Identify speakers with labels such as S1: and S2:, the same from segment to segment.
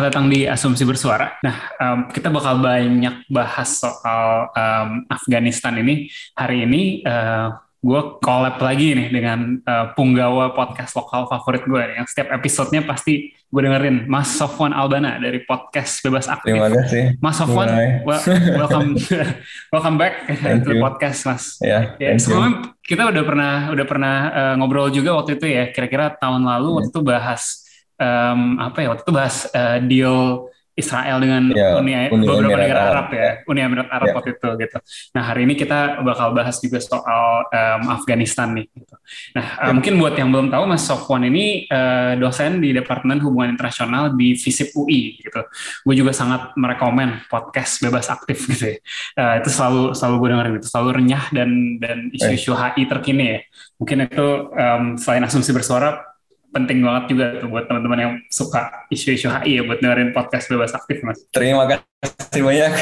S1: Selamat datang di Asumsi Bersuara. Nah, um, kita bakal banyak bahas soal um, Afghanistan ini. Hari ini uh, gue collab lagi nih dengan uh, punggawa podcast lokal favorit gue yang setiap episodenya pasti gue dengerin Mas Sofwan Albana dari podcast Bebas Aktif.
S2: Terima kasih.
S1: Mas Sofwan, well, welcome welcome back to podcast Mas.
S2: Ya,
S1: ya sebelumnya kita udah pernah udah pernah uh, ngobrol juga waktu itu ya. Kira-kira tahun lalu yeah. waktu itu bahas um, apa ya waktu itu bahas uh, deal Israel dengan ya, Uni, Uni beberapa Emirat negara Arab, Arab ya, Uni Emirat Arab ya. waktu itu gitu. Nah hari ini kita bakal bahas juga soal um, Afghanistan nih. Gitu. Nah ya. uh, mungkin buat yang belum tahu Mas Sofwan ini uh, dosen di Departemen Hubungan Internasional di FISIP UI gitu. Gue juga sangat merekomen podcast bebas aktif gitu ya. Uh, itu selalu selalu gue dengerin itu selalu renyah dan dan isu-isu HI terkini ya. Mungkin itu um, selain asumsi bersuara penting banget juga tuh buat teman-teman yang suka isu-isu HI ya buat dengerin podcast bebas aktif mas.
S2: Terima kasih banyak.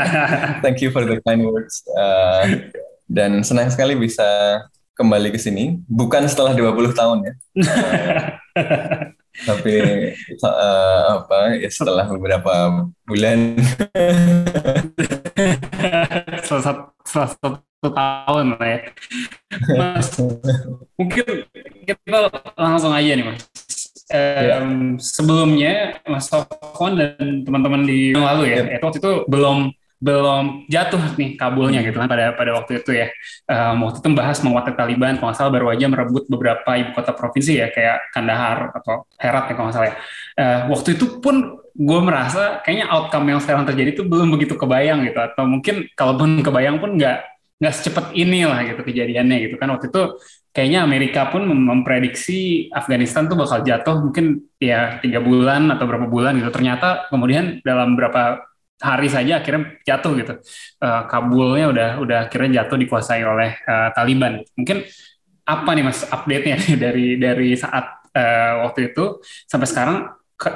S2: Thank you for the kind words. Uh, dan senang sekali bisa kembali ke sini. Bukan setelah 20 tahun ya. Uh, tapi uh, apa ya setelah beberapa bulan.
S1: salah satu, salah satu tahun lah ya. Mas, mungkin kita langsung aja nih mas. Um, ya. Sebelumnya Mas Sofwan dan teman-teman di yang lalu ya, ya. itu waktu itu belum belum jatuh nih kabulnya gitu kan pada pada waktu itu ya. Um, waktu itu membahas menguatkan Taliban, kalau nggak salah baru aja merebut beberapa ibu kota provinsi ya kayak Kandahar atau Herat ya kalau nggak salah ya. Uh, waktu itu pun gue merasa kayaknya outcome yang sekarang terjadi itu belum begitu kebayang gitu. Atau mungkin kalaupun kebayang pun nggak nggak secepat ini lah gitu kejadiannya gitu kan. Waktu itu kayaknya Amerika pun memprediksi Afghanistan tuh bakal jatuh mungkin ya tiga bulan atau berapa bulan gitu. Ternyata kemudian dalam berapa hari saja akhirnya jatuh gitu. Uh, Kabulnya udah udah akhirnya jatuh dikuasai oleh uh, Taliban. Mungkin apa nih mas update-nya dari dari saat uh, waktu itu sampai sekarang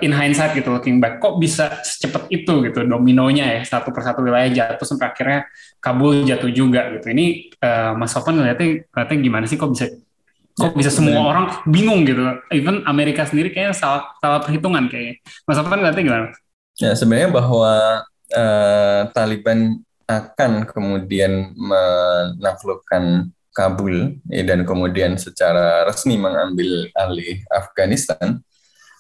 S1: in hindsight gitu looking back kok bisa secepat itu gitu dominonya ya satu persatu wilayah jatuh sampai akhirnya Kabul jatuh juga gitu. Ini uh, Mas Sofan ngeliatnya, ngeliatnya gimana sih kok bisa kok bisa semua orang bingung gitu? Even Amerika sendiri kayaknya salah salah perhitungan kayaknya. Mas Sofan ngeliatnya gimana?
S2: Ya sebenarnya bahwa uh, Taliban akan kemudian menaklukkan Kabul ya, dan kemudian secara resmi mengambil alih Afghanistan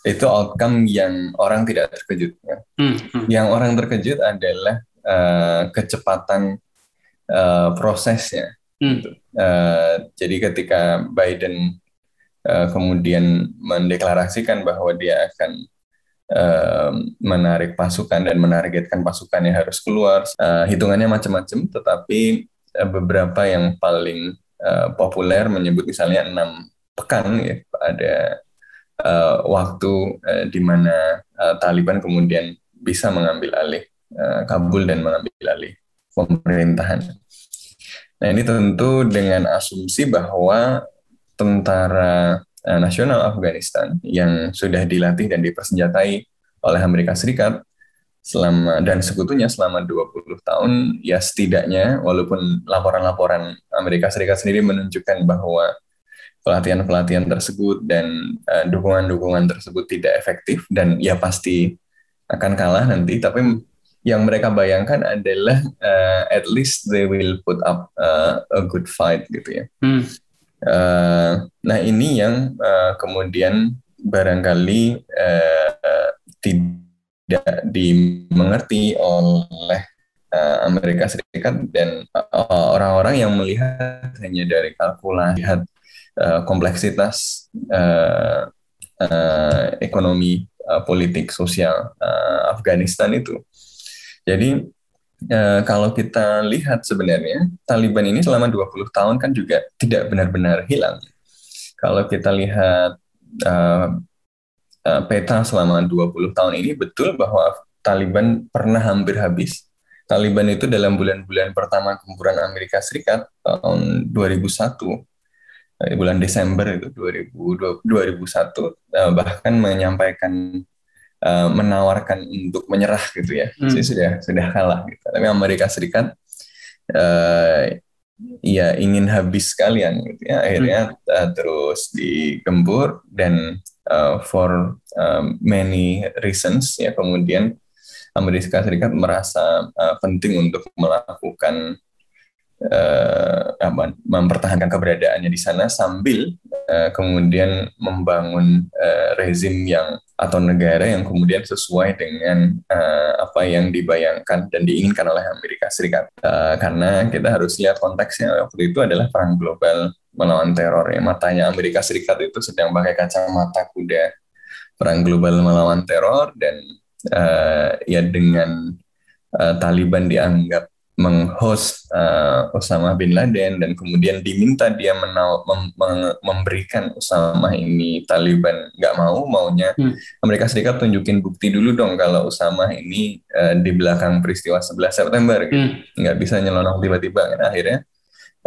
S2: itu outcome yang orang tidak terkejut. Ya. Hmm, hmm. Yang orang terkejut adalah uh, kecepatan uh, prosesnya. Hmm. Uh, jadi ketika Biden uh, kemudian mendeklarasikan bahwa dia akan uh, menarik pasukan dan menargetkan pasukannya harus keluar, uh, hitungannya macam-macam, tetapi uh, beberapa yang paling uh, populer menyebut misalnya enam pekan ya ada uh, waktu uh, di mana uh, Taliban kemudian bisa mengambil alih uh, Kabul dan mengambil alih pemerintahan. Nah ini tentu dengan asumsi bahwa tentara uh, nasional Afghanistan yang sudah dilatih dan dipersenjatai oleh Amerika Serikat selama dan sekutunya selama 20 tahun ya setidaknya walaupun laporan-laporan Amerika Serikat sendiri menunjukkan bahwa pelatihan-pelatihan tersebut dan uh, dukungan-dukungan tersebut tidak efektif dan ya pasti akan kalah nanti tapi yang mereka bayangkan adalah uh, at least they will put up uh, a good fight gitu ya. Hmm. Uh, nah ini yang uh, kemudian barangkali uh, tidak dimengerti oleh uh, Amerika Serikat dan orang-orang uh, yang melihat hanya dari kalkulasi lihat uh, kompleksitas uh, uh, ekonomi uh, politik sosial uh, Afghanistan itu. Jadi uh, kalau kita lihat sebenarnya Taliban ini selama 20 tahun kan juga tidak benar-benar hilang. Kalau kita lihat uh, peta selama 20 tahun ini betul bahwa Taliban pernah hampir habis Taliban itu dalam bulan-bulan pertama gempuran Amerika Serikat tahun 2001 di bulan Desember itu 2000, 2001 bahkan menyampaikan uh, menawarkan untuk menyerah gitu ya. Hmm. Jadi sudah sudah kalah gitu. Tapi Amerika Serikat uh, ya ingin habis sekalian gitu ya. Akhirnya hmm. uh, terus digembur dan uh, for uh, many reasons ya kemudian Amerika Serikat merasa uh, penting untuk melakukan apa, mempertahankan keberadaannya di sana sambil uh, kemudian membangun uh, rezim yang atau negara yang kemudian sesuai dengan uh, apa yang dibayangkan dan diinginkan oleh Amerika Serikat. Uh, karena kita harus lihat konteksnya waktu itu adalah perang global melawan teror. Ya. Matanya Amerika Serikat itu sedang pakai kacamata kuda perang global melawan teror dan uh, ya dengan uh, Taliban dianggap menghost uh, Osama bin Laden dan kemudian diminta dia menau, mem, mem, memberikan Osama ini Taliban nggak mau maunya hmm. Amerika Serikat tunjukin bukti dulu dong kalau Osama ini uh, di belakang peristiwa 11 September gitu. hmm. nggak bisa nyelonong tiba-tiba kan akhirnya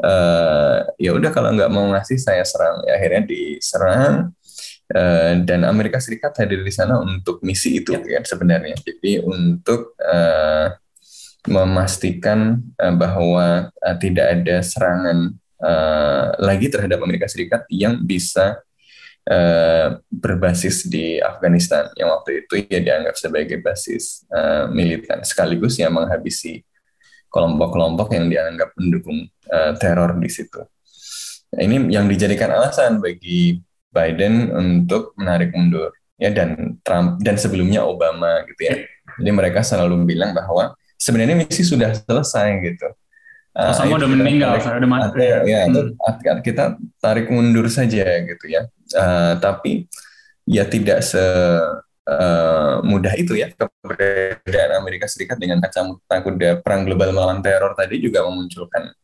S2: uh, ya udah kalau nggak mau ngasih saya serang ya akhirnya diserang uh, dan Amerika Serikat hadir di sana untuk misi itu ya. kan sebenarnya jadi untuk uh, memastikan uh, bahwa uh, tidak ada serangan uh, lagi terhadap Amerika Serikat yang bisa uh, berbasis di Afghanistan yang waktu itu ya dianggap sebagai basis uh, militer sekaligus yang menghabisi kelompok-kelompok yang dianggap mendukung uh, teror di situ. Nah, ini yang dijadikan alasan bagi Biden untuk menarik mundur ya dan Trump dan sebelumnya Obama gitu ya. Jadi mereka selalu bilang bahwa sebenarnya misi sudah selesai gitu.
S1: Uh, Sama udah meninggal, tarik, udah mati.
S2: Ya, ya hmm. kita tarik mundur saja gitu ya. Uh, tapi ya tidak se uh, mudah itu ya keberadaan Amerika Serikat dengan kacamata kuda perang global melawan teror tadi juga memunculkan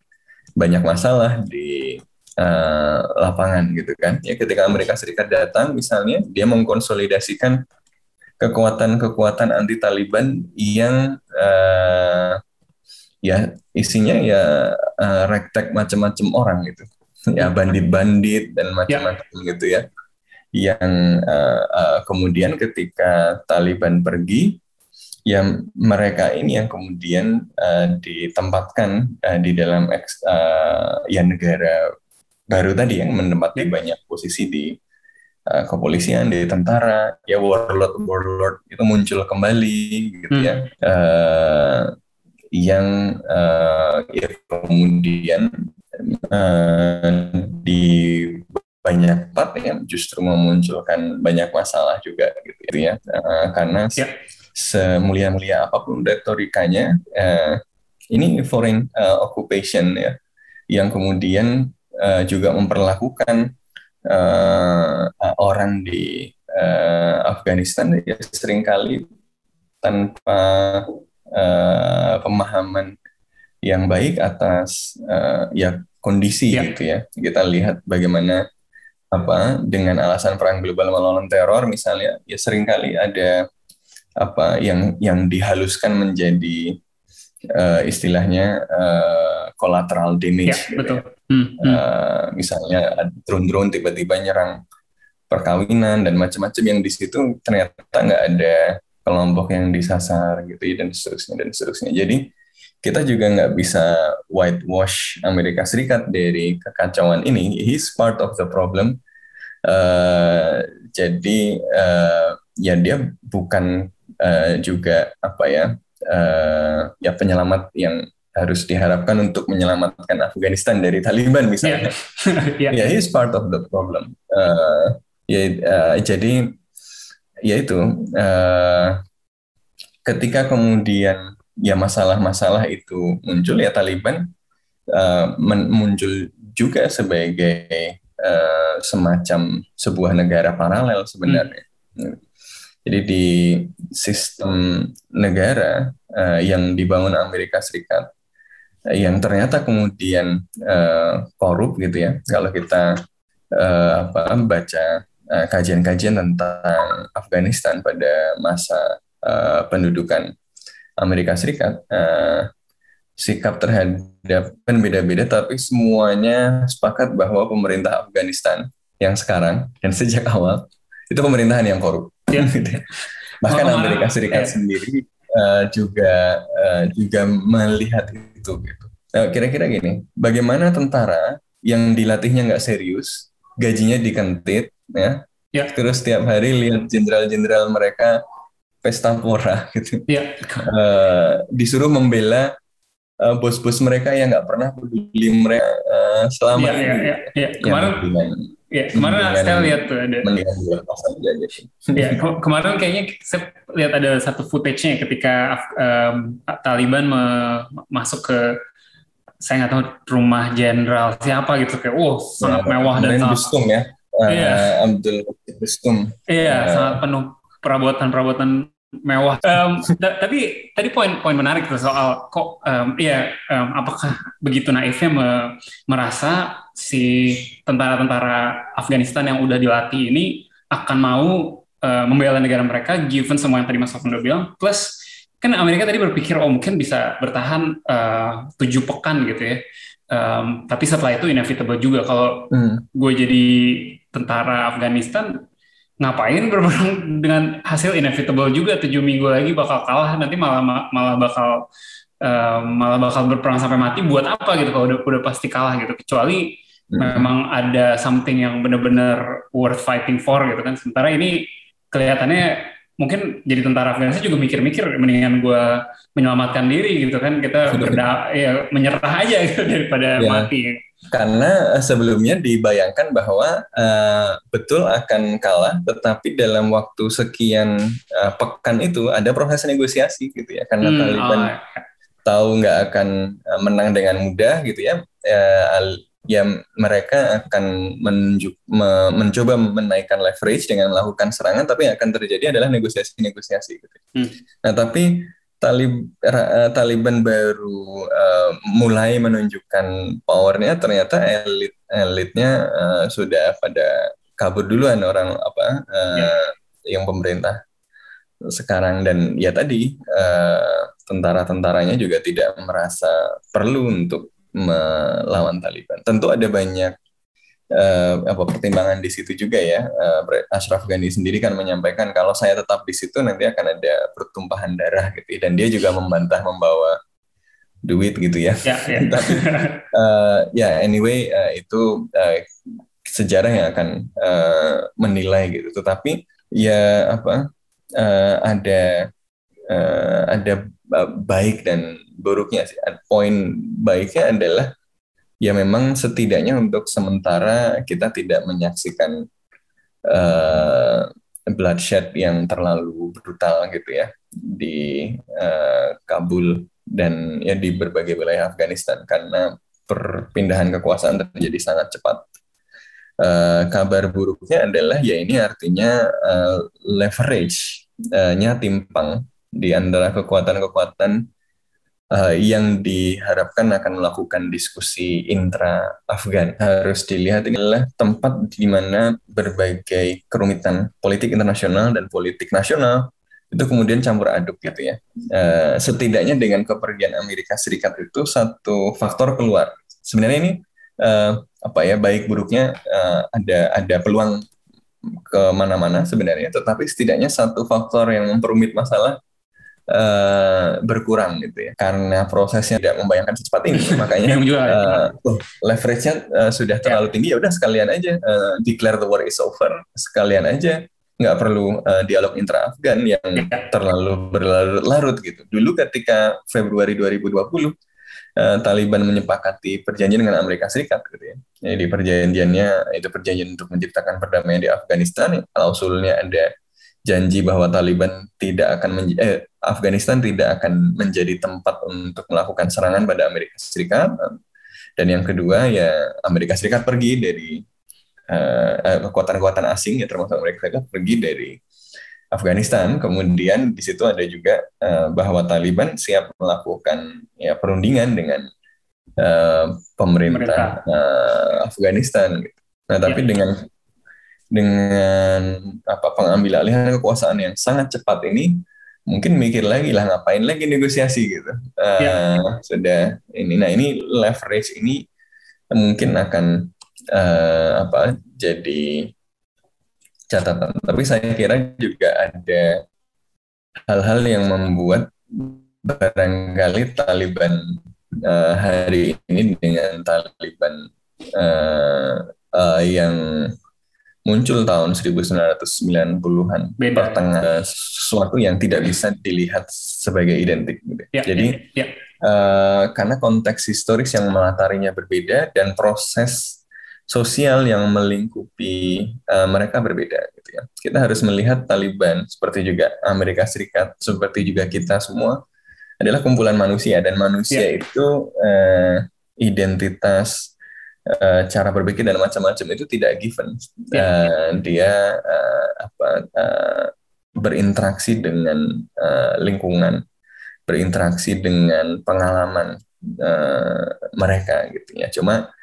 S2: banyak masalah di uh, lapangan gitu kan. Ya ketika Amerika Serikat datang misalnya dia mengkonsolidasikan kekuatan-kekuatan anti Taliban yang uh, ya isinya ya uh, rektek macam-macam orang gitu ya bandit-bandit dan macam-macam ya. gitu ya yang uh, uh, kemudian ketika Taliban pergi ya mereka ini yang kemudian uh, ditempatkan uh, di dalam uh, ya negara baru tadi yang menempati ya. banyak posisi di uh, kepolisian, di tentara, ya warlord warlord itu muncul kembali gitu ya. hmm. ya, uh, yang uh, ya kemudian uh, di banyak part yang justru memunculkan banyak masalah juga gitu ya, uh, karena yeah. semulia-mulia apa pun retorikanya, uh, ini foreign uh, occupation ya, yang kemudian uh, juga memperlakukan uh, orang di uh, Afghanistan ya sering kali tanpa uh, pemahaman yang baik atas uh, ya kondisi ya. gitu ya. Kita lihat bagaimana apa dengan alasan perang global melawan teror misalnya ya sering kali ada apa yang yang dihaluskan menjadi uh, istilahnya uh, collateral damage. Ya, gitu betul. Ya. Hmm, hmm. Uh, misalnya drone-drone tiba-tiba nyerang perkawinan dan macam-macam yang di situ ternyata nggak ada kelompok yang disasar gitu ya dan seterusnya dan seterusnya. Jadi kita juga nggak bisa whitewash Amerika Serikat dari kekacauan ini. He's part of the problem. Uh, jadi uh, ya dia bukan uh, juga apa ya uh, ya penyelamat yang harus diharapkan untuk menyelamatkan Afghanistan dari Taliban misalnya. Yeah. yeah. yeah, he's part of the problem. Uh, ya, uh, jadi ya itu uh, ketika kemudian ya masalah-masalah itu muncul ya Taliban uh, muncul juga sebagai uh, semacam sebuah negara paralel sebenarnya. Hmm. Jadi di sistem negara uh, yang dibangun Amerika Serikat yang ternyata kemudian uh, korup gitu ya kalau kita uh, apa baca eh, kajian-kajian tentang Afghanistan pada masa uh, pendudukan Amerika Serikat uh, sikap terhadap kan beda-beda tapi semuanya sepakat bahwa pemerintah Afghanistan yang sekarang dan sejak awal itu pemerintahan yang korup. Ya. Bahkan oh, Amerika Serikat ya. sendiri uh, juga uh, juga melihat itu gitu. Nah, kira-kira gini, bagaimana tentara yang dilatihnya nggak serius, gajinya dikentit, ya, ya. terus setiap hari lihat jenderal-jenderal mereka pesta pora gitu, ya. uh, disuruh membela uh, bos-bos mereka yang nggak pernah peduli mereka uh, selama
S1: ya, ini. Ya, ya, ya. Kemarin, ya, kemarin saya lihat tuh ada. ya, ke kemarin kayaknya saya lihat ada satu footage-nya ketika um, Taliban masuk ke saya nggak tahu rumah jenderal siapa gitu kayak, wow sangat ya, mewah dan sangat.
S2: Bustum ya. Iya. Uh, Abdul Bustum.
S1: Iya, uh, sangat penuh perabotan-perabotan mewah. Um, tapi tadi poin poin menarik tuh soal kok um, ya um, apakah begitu naifnya me, merasa si tentara-tentara Afghanistan yang udah dilatih ini akan mau uh, membela negara mereka given semua yang tadi Mas udah bilang plus kan Amerika tadi berpikir oh mungkin bisa bertahan uh, tujuh pekan gitu ya. Um, tapi setelah itu inevitable juga kalau hmm. gue jadi tentara Afghanistan ngapain berperang dengan hasil inevitable juga tujuh minggu lagi bakal kalah nanti malah malah bakal uh, malah bakal berperang sampai mati buat apa gitu kalau udah udah pasti kalah gitu kecuali hmm. memang ada something yang benar-benar worth fighting for gitu kan sementara ini kelihatannya mungkin jadi tentara Afghanistan juga mikir-mikir mendingan gue menyelamatkan diri gitu kan kita berda ya menyerah aja gitu daripada ya. mati
S2: karena eh, sebelumnya dibayangkan bahwa uh, betul akan kalah, tetapi dalam waktu sekian uh, pekan itu ada proses negosiasi gitu ya, karena hmm, Taliban oh. tahu nggak akan menang dengan mudah gitu ya, uh, ya mereka akan menunjuk, me, mencoba menaikkan leverage dengan melakukan serangan, tapi yang akan terjadi adalah negosiasi-negosiasi gitu. Hmm. Nah tapi Talib, uh, Taliban baru uh, mulai menunjukkan powernya ternyata elit elitnya uh, sudah pada kabur duluan orang apa uh, ya. yang pemerintah sekarang dan ya tadi uh, tentara-tentaranya juga tidak merasa perlu untuk melawan Taliban. Tentu ada banyak uh, apa pertimbangan di situ juga ya. Uh, Ashraf Ghani sendiri kan menyampaikan kalau saya tetap di situ nanti akan ada pertumpahan darah gitu ya. dan dia juga membantah membawa duit gitu ya. Ya, ya. Tapi uh, ya anyway uh, itu uh, sejarah yang akan uh, menilai gitu. Tetapi ya apa uh, ada uh, ada baik dan buruknya sih. Poin baiknya adalah ya memang setidaknya untuk sementara kita tidak menyaksikan uh, bloodshed yang terlalu brutal gitu ya di uh, Kabul dan ya di berbagai wilayah Afghanistan karena perpindahan kekuasaan terjadi sangat cepat. Uh, kabar buruknya adalah ya ini artinya uh, leverage-nya timpang di antara kekuatan-kekuatan uh, yang diharapkan akan melakukan diskusi intra Afgan. Harus dilihat ini adalah tempat di mana berbagai kerumitan politik internasional dan politik nasional itu kemudian campur aduk gitu ya. Uh, setidaknya dengan kepergian Amerika Serikat itu satu faktor keluar. Sebenarnya ini uh, apa ya baik buruknya uh, ada ada peluang ke mana-mana sebenarnya, tetapi setidaknya satu faktor yang memperumit masalah uh, berkurang gitu ya karena prosesnya tidak membayangkan secepat ini makanya uh, oh, leverage-nya uh, sudah terlalu tinggi ya udah sekalian aja uh, declare the war is over sekalian aja nggak perlu uh, dialog intra Afgan yang ya. terlalu berlarut-larut gitu dulu ketika Februari 2020 Uh, Taliban menyepakati perjanjian dengan Amerika Serikat gitu ya. Jadi perjanjiannya itu perjanjian untuk menciptakan perdamaian di Afghanistan. Klausulnya ada janji bahwa Taliban tidak akan eh, Afghanistan tidak akan menjadi tempat untuk melakukan serangan pada Amerika Serikat dan yang kedua ya Amerika Serikat pergi dari uh, kekuatan-kekuatan asing ya termasuk Amerika Serikat pergi dari Afghanistan kemudian di situ ada juga uh, bahwa Taliban siap melakukan ya perundingan dengan uh, pemerintah, pemerintah. Uh, Afghanistan gitu. Nah tapi ya. dengan dengan apa pengambil alihan kekuasaan yang sangat cepat ini mungkin mikir lagi lah ngapain lagi negosiasi gitu. Uh, ya. Sudah ini, nah ini leverage ini mungkin akan uh, apa jadi catatan. Tapi saya kira juga ada hal-hal yang membuat barangkali Taliban uh, hari ini dengan Taliban uh, uh, yang muncul tahun 1990-an pertengahan sesuatu yang tidak bisa dilihat sebagai identik gitu. Ya, Jadi ya, ya. Uh, karena konteks historis yang melatarinya berbeda dan proses sosial yang melingkupi uh, mereka berbeda gitu ya. Kita harus melihat Taliban seperti juga Amerika Serikat seperti juga kita semua adalah kumpulan manusia dan manusia ya. itu uh, identitas uh, cara berpikir dan macam-macam itu tidak given. Uh, dia uh, apa uh, berinteraksi dengan uh, lingkungan, berinteraksi dengan pengalaman uh, mereka gitu ya. Cuma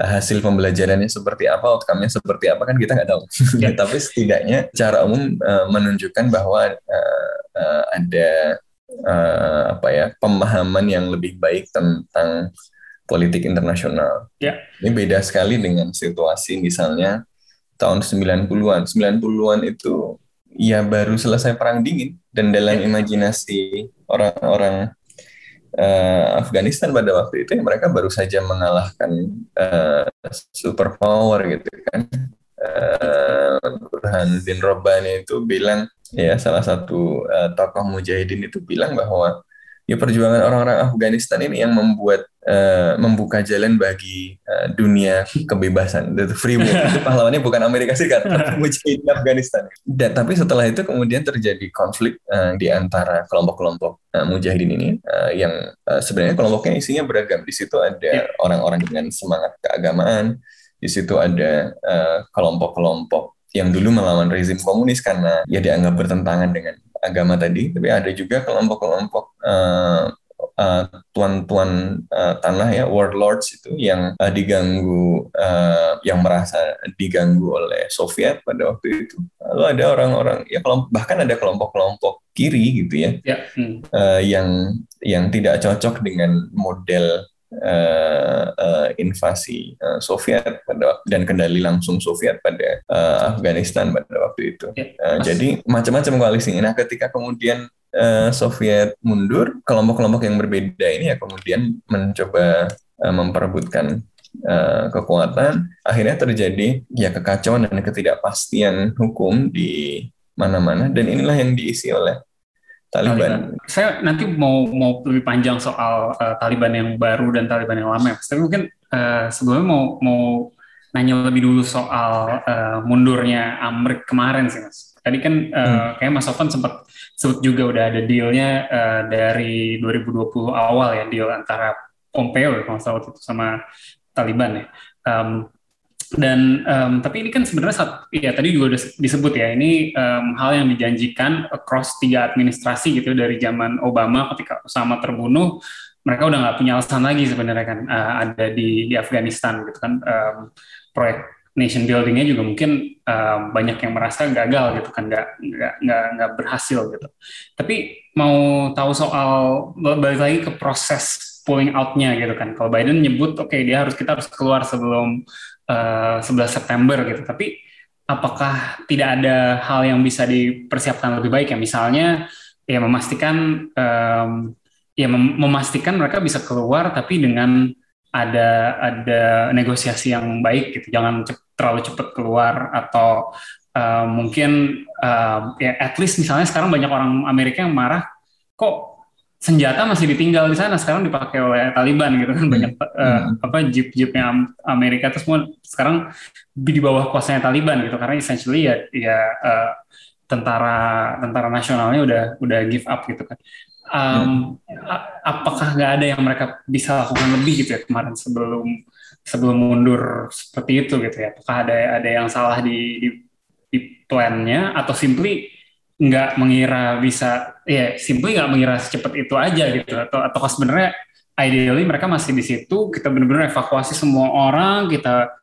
S2: hasil pembelajarannya seperti apa, outcome-nya seperti apa kan kita nggak tahu. Ya. Tapi setidaknya cara umum uh, menunjukkan bahwa uh, uh, ada uh, apa ya pemahaman yang lebih baik tentang politik internasional. Ya. Ini beda sekali dengan situasi misalnya tahun 90-an. 90-an itu ya baru selesai perang dingin dan dalam ya. imajinasi orang-orang uh, Afghanistan pada waktu itu ya mereka baru saja mengalahkan uh, superpower gitu kan. Uh, Burhanuddin Rabbani itu bilang ya salah satu uh, tokoh mujahidin itu bilang bahwa ya perjuangan orang-orang Afghanistan ini yang membuat uh, membuka jalan bagi uh, dunia kebebasan. Itu free world itu pahlawannya bukan Amerika Serikat tapi Afghanistan. Dan tapi setelah itu kemudian terjadi konflik uh, di antara kelompok-kelompok uh, mujahidin ini uh, yang uh, sebenarnya kelompoknya isinya beragam. Di situ ada ya. orang-orang dengan semangat keagamaan. Di situ ada kelompok-kelompok uh, yang dulu melawan rezim komunis karena ya dianggap bertentangan dengan agama tadi, tapi ada juga kelompok-kelompok uh, tuan-tuan uh, tanah ya warlords itu yang uh, diganggu uh, yang merasa diganggu oleh Soviet pada waktu itu lalu ada orang-orang ya kelompok bahkan ada kelompok-kelompok kiri gitu ya, ya. Hmm. Uh, yang yang tidak cocok dengan model uh, uh, invasi uh, Soviet pada dan kendali langsung Soviet pada uh, Afghanistan pada waktu itu. Ya, uh, jadi macam-macam koalisi. Nah, ketika kemudian uh, Soviet mundur, kelompok-kelompok yang berbeda ini ya kemudian mencoba uh, memperebutkan uh, kekuatan. Akhirnya terjadi ya kekacauan dan ketidakpastian hukum di mana-mana dan inilah yang diisi oleh Taliban.
S1: Saya nanti mau mau lebih panjang soal uh, Taliban yang baru dan Taliban yang lama. Tapi mungkin uh, sebelumnya mau mau nanya lebih dulu soal uh, mundurnya Amrik kemarin sih mas. Tadi kan uh, hmm. kayak Mas Sofan sempat sebut juga udah ada dealnya uh, dari 2020 awal ya deal antara Pompeo ya kalau salah itu sama Taliban ya. Um, dan um, tapi ini kan sebenarnya ya tadi juga udah disebut ya ini um, hal yang dijanjikan across tiga administrasi gitu dari zaman Obama ketika Osama terbunuh mereka udah nggak punya alasan lagi sebenarnya kan uh, ada di di Afghanistan gitu kan um, proyek nation buildingnya juga mungkin um, banyak yang merasa gagal gitu kan nggak nggak nggak nggak berhasil gitu tapi mau tahu soal balik lagi ke proses pulling outnya gitu kan kalau Biden nyebut oke okay, dia harus kita harus keluar sebelum 11 eh, September gitu. Tapi apakah tidak ada hal yang bisa dipersiapkan lebih baik ya? Misalnya ya memastikan um, ya mem memastikan mereka bisa keluar tapi dengan ada ada negosiasi yang baik gitu. Jangan cep terlalu cepat keluar atau uh, mungkin uh, ya at least misalnya sekarang banyak orang Amerika yang marah kok senjata masih ditinggal di sana? Sekarang dipakai oleh Taliban gitu kan. Hmm. banyak uh, apa jeep-jeepnya Amerika itu semua sekarang di bawah kuasanya Taliban gitu. Karena essentially ya ya uh, tentara tentara nasionalnya udah udah give up gitu kan um, apakah nggak ada yang mereka bisa lakukan lebih gitu ya kemarin sebelum sebelum mundur seperti itu gitu ya? Apakah ada ada yang salah di di, di plannya? Atau simply nggak mengira bisa ya simply nggak mengira secepat itu aja gitu? Atau atau sebenarnya ideally mereka masih di situ kita benar-benar evakuasi semua orang kita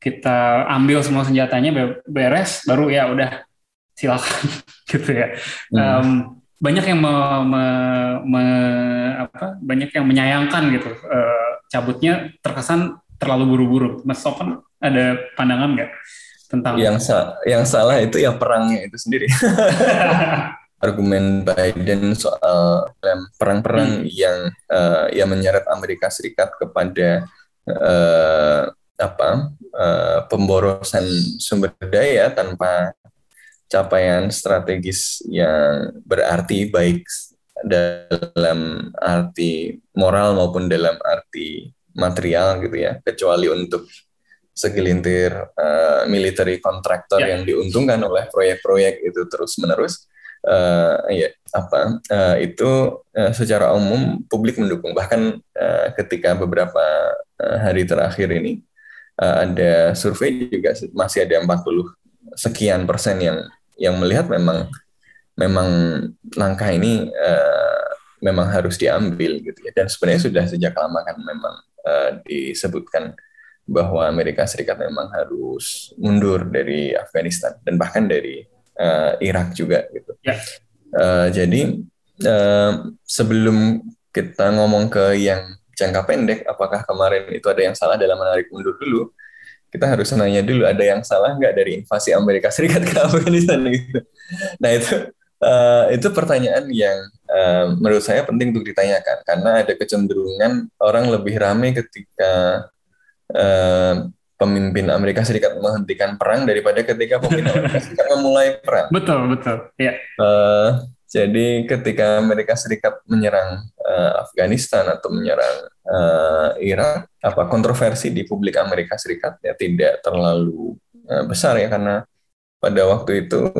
S1: kita ambil semua senjatanya beres baru ya udah silakan gitu ya. Hmm. um, banyak yang me, me, me, apa banyak yang menyayangkan gitu uh, cabutnya terkesan terlalu buru-buru. Mas Sofan ada pandangan nggak tentang
S2: yang sa yang salah itu ya perangnya itu sendiri. Argumen Biden soal perang-perang hmm. yang uh, yang menyeret Amerika Serikat kepada uh, apa uh, pemborosan sumber daya tanpa capaian strategis yang berarti baik dalam arti moral maupun dalam arti material gitu ya kecuali untuk segelintir uh, military contractor yeah. yang diuntungkan oleh proyek-proyek itu terus menerus uh, ya apa uh, itu uh, secara umum publik mendukung bahkan uh, ketika beberapa uh, hari terakhir ini uh, ada survei juga masih ada 40 sekian persen yang yang melihat memang memang langkah ini uh, memang harus diambil gitu ya dan sebenarnya sudah sejak lama kan memang uh, disebutkan bahwa Amerika Serikat memang harus mundur dari Afghanistan dan bahkan dari uh, Irak juga gitu. Ya. Uh, jadi uh, sebelum kita ngomong ke yang jangka pendek, apakah kemarin itu ada yang salah dalam menarik mundur dulu? Kita harus nanya dulu ada yang salah nggak dari invasi Amerika Serikat ke Afghanistan gitu. Nah itu uh, itu pertanyaan yang uh, menurut saya penting untuk ditanyakan karena ada kecenderungan orang lebih ramai ketika uh, pemimpin Amerika Serikat menghentikan perang daripada ketika pemimpin Amerika Serikat memulai perang.
S1: Betul betul. Ya.
S2: Uh, jadi ketika Amerika Serikat menyerang uh, Afghanistan atau menyerang uh, Irak, apa kontroversi di publik Amerika Serikat ya tidak terlalu uh, besar ya karena pada waktu itu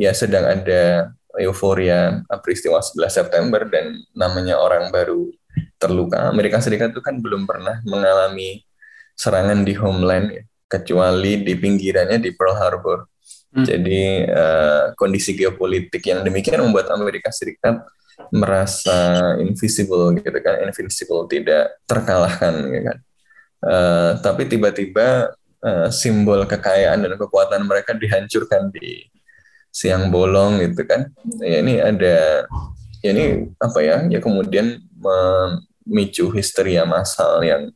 S2: ya sedang ada euforia peristiwa 11 September dan namanya orang baru terluka. Amerika Serikat itu kan belum pernah mengalami serangan di homeland ya, kecuali di pinggirannya di Pearl Harbor Hmm. Jadi uh, kondisi geopolitik yang demikian membuat Amerika Serikat merasa invisible gitu kan, invincible tidak terkalahkan gitu kan. Uh, tapi tiba-tiba uh, simbol kekayaan dan kekuatan mereka dihancurkan di siang bolong gitu kan. Ya, ini ada ya ini apa ya? Ya kemudian memicu histeria massal yang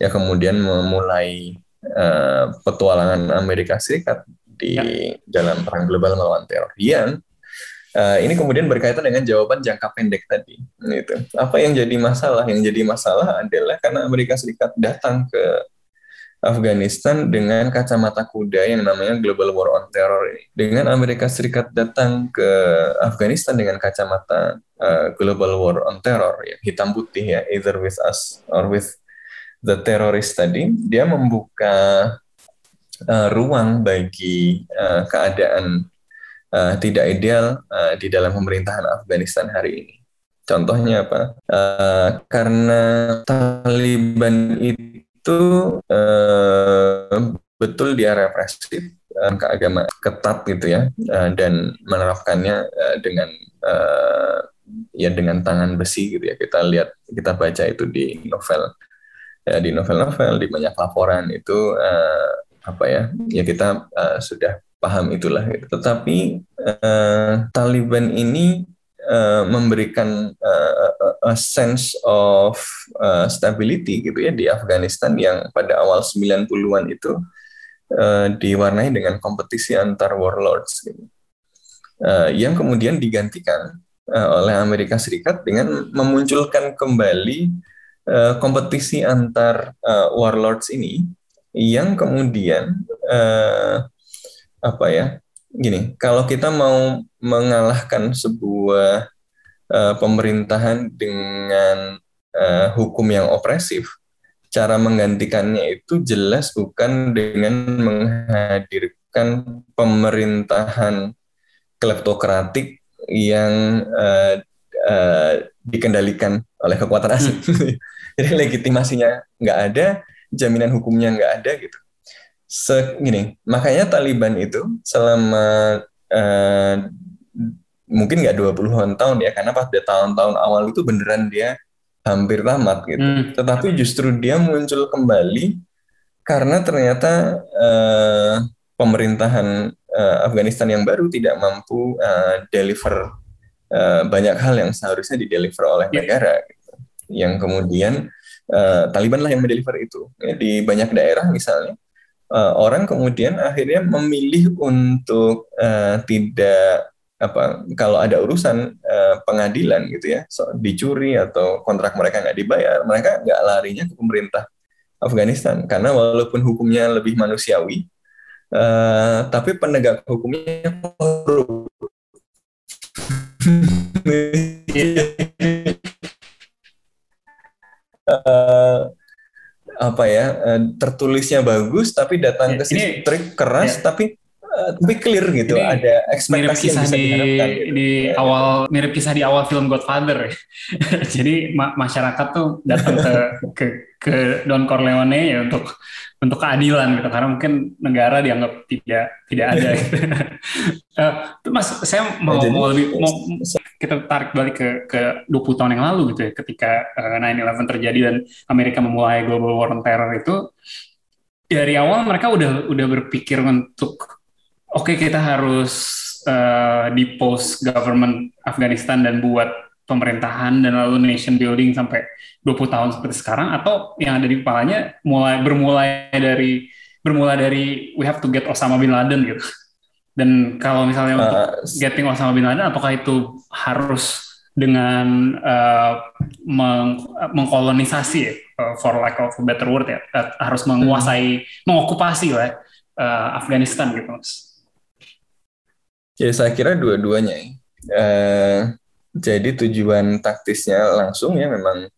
S2: ya kemudian memulai uh, petualangan Amerika Serikat di ya. dalam perang global melawan teror yang uh, ini kemudian berkaitan dengan jawaban jangka pendek tadi gitu apa yang jadi masalah yang jadi masalah adalah karena Amerika Serikat datang ke Afghanistan dengan kacamata kuda yang namanya Global War on Terror ini. Dengan Amerika Serikat datang ke Afghanistan dengan kacamata uh, Global War on Terror, ya, hitam putih ya, either with us or with the terrorist tadi, dia membuka uh, ruang bagi uh, keadaan uh, tidak ideal uh, di dalam pemerintahan Afghanistan hari ini. Contohnya apa? Uh, karena Taliban itu uh, betul dia represif ke agama ketat gitu ya dan menerapkannya dengan ya dengan tangan besi gitu ya kita lihat kita baca itu di novel ya di novel-novel di banyak laporan itu apa ya ya kita uh, sudah paham itulah gitu. tetapi uh, Taliban ini uh, memberikan uh, a sense of uh, stability gitu ya di Afghanistan yang pada awal 90-an itu uh, diwarnai dengan kompetisi antar warlords gitu. uh, yang kemudian digantikan uh, oleh Amerika Serikat dengan memunculkan kembali uh, kompetisi antar uh, warlords ini yang kemudian uh, apa ya gini kalau kita mau mengalahkan sebuah uh, pemerintahan dengan uh, hukum yang opresif cara menggantikannya itu jelas bukan dengan menghadirkan pemerintahan kleptokratik yang uh, uh, dikendalikan oleh kekuatan asing. Hmm. Jadi legitimasinya nggak ada, jaminan hukumnya nggak ada gitu. Se gini, makanya Taliban itu selama uh, mungkin nggak 20-an tahun ya, karena pada tahun-tahun awal itu beneran dia hampir tamat gitu. Hmm. Tetapi justru dia muncul kembali karena ternyata uh, pemerintahan uh, Afghanistan yang baru tidak mampu uh, deliver uh, banyak hal yang seharusnya dideliver oleh yeah. negara gitu. yang kemudian uh, Taliban lah yang mendeliver itu ya, di banyak daerah misalnya. Uh, orang kemudian akhirnya memilih untuk uh, tidak apa kalau ada urusan pengadilan gitu ya so, dicuri atau kontrak mereka nggak dibayar mereka nggak larinya ke pemerintah Afghanistan. Karena walaupun hukumnya lebih manusiawi tapi penegak hukumnya korup uh, apa ya uh, tertulisnya bagus tapi datang ya, ke sini trik keras ya. tapi uh, tapi clear gitu ini ada ekspektasi
S1: yang bisa di, diharapkan gitu. di ya. awal mirip kisah di awal film Godfather jadi ma masyarakat tuh datang ke ke ke Don Corleone ya untuk untuk keadilan gitu karena mungkin negara dianggap tidak tidak ada gitu. uh, Mas saya mau, ya, mau lebih mau kita tarik balik ke ke 20 tahun yang lalu gitu ya ketika uh, eh, 9/11 terjadi dan Amerika memulai global war on terror itu dari awal mereka udah udah berpikir untuk oke okay, kita harus uh, di post government Afghanistan dan buat pemerintahan dan lalu nation building sampai 20 tahun seperti sekarang atau yang ada di kepalanya mulai bermulai dari bermula dari we have to get Osama bin Laden gitu. Dan kalau misalnya uh, untuk getting Osama bin Laden apakah itu harus dengan uh, meng mengkolonisasi ya, uh, for lack of a better word ya, uh, harus menguasai, hmm. mengokupasi lah uh, Afghanistan gitu mas.
S2: Ya saya kira dua-duanya. Uh, jadi tujuan taktisnya langsung ya memang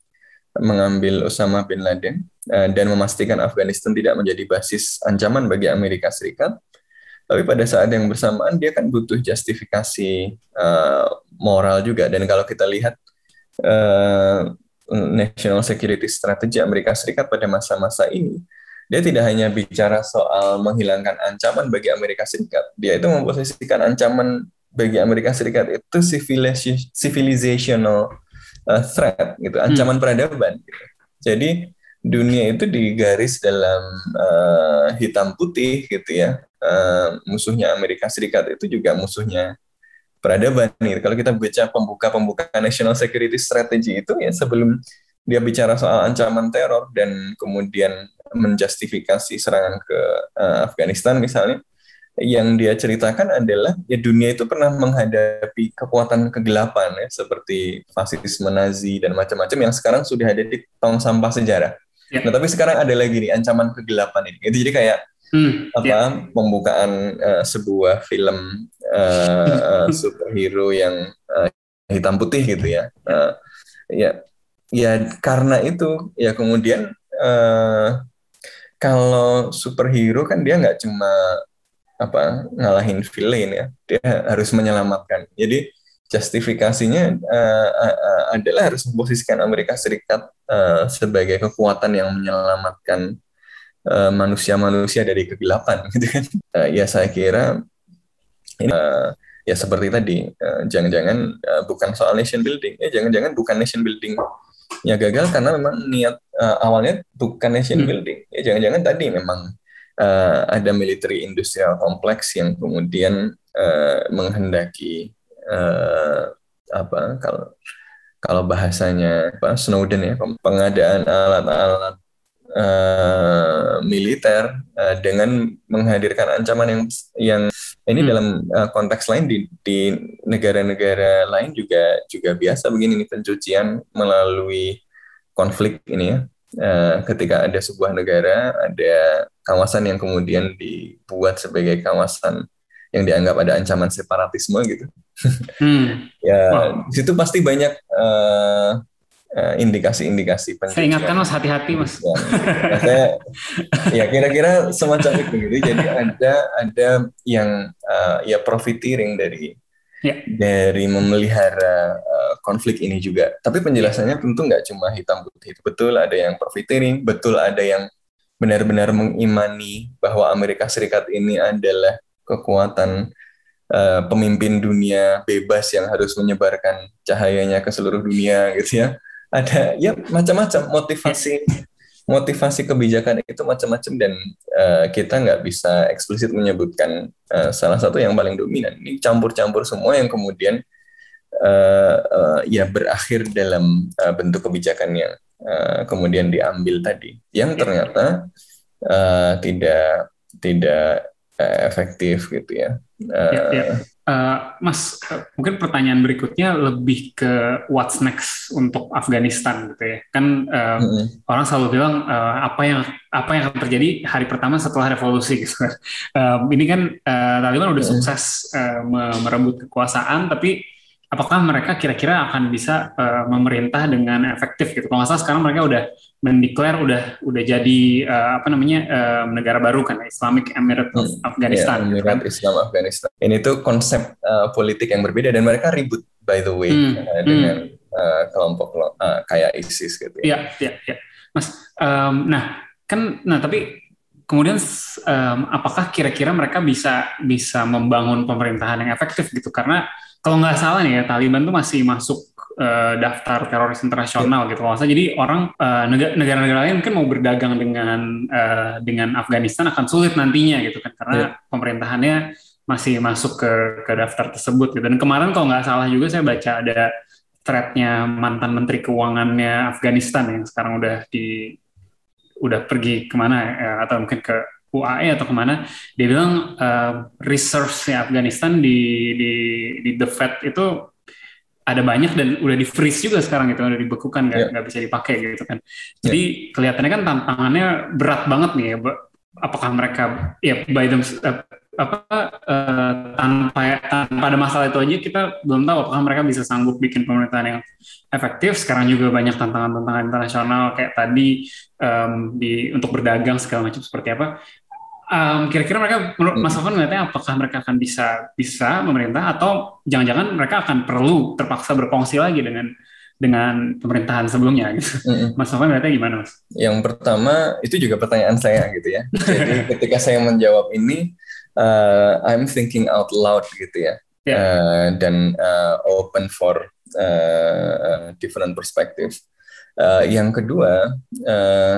S2: mengambil Osama bin Laden uh, dan memastikan Afghanistan tidak menjadi basis ancaman bagi Amerika Serikat. Tapi pada saat yang bersamaan dia kan butuh justifikasi uh, moral juga dan kalau kita lihat uh, national security strategy Amerika Serikat pada masa-masa ini dia tidak hanya bicara soal menghilangkan ancaman bagi Amerika Serikat, dia itu memposisikan ancaman bagi Amerika Serikat itu civilizational uh, threat gitu, ancaman hmm. peradaban. Gitu. Jadi dunia itu digaris dalam uh, hitam putih gitu ya. Uh, musuhnya Amerika Serikat itu juga musuhnya peradaban nih. Kalau kita baca pembuka-pembuka national security strategy itu ya sebelum dia bicara soal ancaman teror dan kemudian menjustifikasi serangan ke uh, Afghanistan misalnya, yang dia ceritakan adalah ya dunia itu pernah menghadapi kekuatan kegelapan ya seperti fasisme Nazi dan macam-macam yang sekarang sudah ada di tong sampah sejarah. Ya. Nah tapi sekarang ada lagi nih ancaman kegelapan ini. Itu jadi kayak hmm, apa ya. pembukaan uh, sebuah film uh, superhero yang uh, hitam putih gitu ya. Uh, ya ya karena itu ya kemudian uh, kalau superhero kan dia nggak cuma apa ngalahin villain ya dia harus menyelamatkan jadi justifikasinya uh, uh, adalah harus memposisikan Amerika Serikat uh, sebagai kekuatan yang menyelamatkan manusia-manusia uh, dari kegelapan gitu kan uh, ya saya kira ini uh, ya seperti tadi jangan-jangan uh, bukan soal nation building ya jangan-jangan bukan nation building ya gagal karena memang niat uh, awalnya bukan nation hmm. building ya jangan-jangan tadi memang uh, ada military industrial kompleks yang kemudian uh, menghendaki uh, apa kalau kalau bahasanya apa Snowden ya pengadaan alat-alat uh, militer uh, dengan menghadirkan ancaman yang yang ini hmm. dalam uh, konteks lain di di negara-negara lain juga juga biasa begini nih pencucian melalui konflik ini ya uh, ketika ada sebuah negara ada kawasan yang kemudian dibuat sebagai kawasan yang dianggap ada ancaman separatisme gitu. Hmm. ya wow. di situ pasti banyak uh, uh, indikasi-indikasi
S1: Saya ingatkan mas hati-hati mas.
S2: Ya, nah, saya ya kira-kira semacam itu gitu. Jadi ada ada yang uh, ya profiteering dari ya. dari memelihara uh, konflik ini juga. Tapi penjelasannya tentu nggak cuma hitam putih. Betul ada yang profiteering, betul ada yang benar-benar mengimani bahwa Amerika Serikat ini adalah kekuatan uh, pemimpin dunia bebas yang harus menyebarkan cahayanya ke seluruh dunia gitu ya. Ada ya macam-macam motivasi motivasi kebijakan itu macam-macam dan uh, kita nggak bisa eksplisit menyebutkan uh, salah satu yang paling dominan. Ini campur-campur semua yang kemudian uh, uh, ya berakhir dalam uh, bentuk kebijakan yang uh, kemudian diambil tadi yang ya. ternyata uh, tidak tidak efektif gitu ya. Uh,
S1: ya, ya. Uh, Mas, uh, mungkin pertanyaan berikutnya lebih ke what's next untuk Afghanistan gitu ya. Kan uh, mm -hmm. orang selalu bilang uh, apa yang apa yang akan terjadi hari pertama setelah revolusi gitu. Uh, ini kan uh, Taliban udah mm -hmm. sukses uh, merebut kekuasaan, tapi apakah mereka kira-kira akan bisa uh, memerintah dengan efektif gitu. Kalau nggak salah sekarang mereka udah mendeklar udah udah jadi uh, apa namanya uh, negara baru kan Islamic Emirate of hmm, Afghanistan.
S2: Emirat gitu kan. Islam Afghanistan. Ini tuh konsep uh, politik yang berbeda dan mereka ribut by the way hmm, uh, dengan hmm. uh, kelompok uh, kayak ISIS gitu.
S1: Ya, ya, ya. ya. Mas, um, nah kan, nah tapi kemudian um, apakah kira-kira mereka bisa bisa membangun pemerintahan yang efektif gitu? Karena kalau nggak salah nih ya Taliban tuh masih masuk uh, daftar teroris internasional gitu kalau Jadi orang uh, negara-negara lain mungkin mau berdagang dengan uh, dengan Afghanistan akan sulit nantinya gitu kan karena yeah. pemerintahannya masih masuk ke ke daftar tersebut gitu. Dan kemarin kalau nggak salah juga saya baca ada threadnya mantan Menteri Keuangannya Afghanistan yang sekarang udah di udah pergi ke mana ya, atau mungkin ke UAE atau ke mana dia bilang uh, reserve-nya Afghanistan di di di the Fed itu ada banyak dan udah di freeze juga sekarang gitu udah dibekukan nggak yeah. bisa dipakai gitu kan jadi yeah. kelihatannya kan tantangannya berat banget nih ya apakah mereka ya by them uh, apa uh, tanpa tanpa ada masalah itu aja kita belum tahu apakah mereka bisa sanggup bikin pemerintahan yang efektif. Sekarang juga banyak tantangan-tantangan internasional kayak tadi um, di untuk berdagang segala macam seperti apa. Um, kira-kira mereka menurut Mas Alvan melihatnya apakah mereka akan bisa bisa memerintah atau jangan-jangan mereka akan perlu terpaksa berkongsi lagi dengan dengan pemerintahan sebelumnya gitu. Mm-hmm. Mas Alvan melihatnya gimana Mas?
S2: Yang pertama itu juga pertanyaan saya gitu ya. Jadi ketika saya menjawab ini uh, I'm thinking out loud gitu ya. Yeah. Ya. Uh, dan uh, open for uh, different perspective. Uh, yang kedua, uh,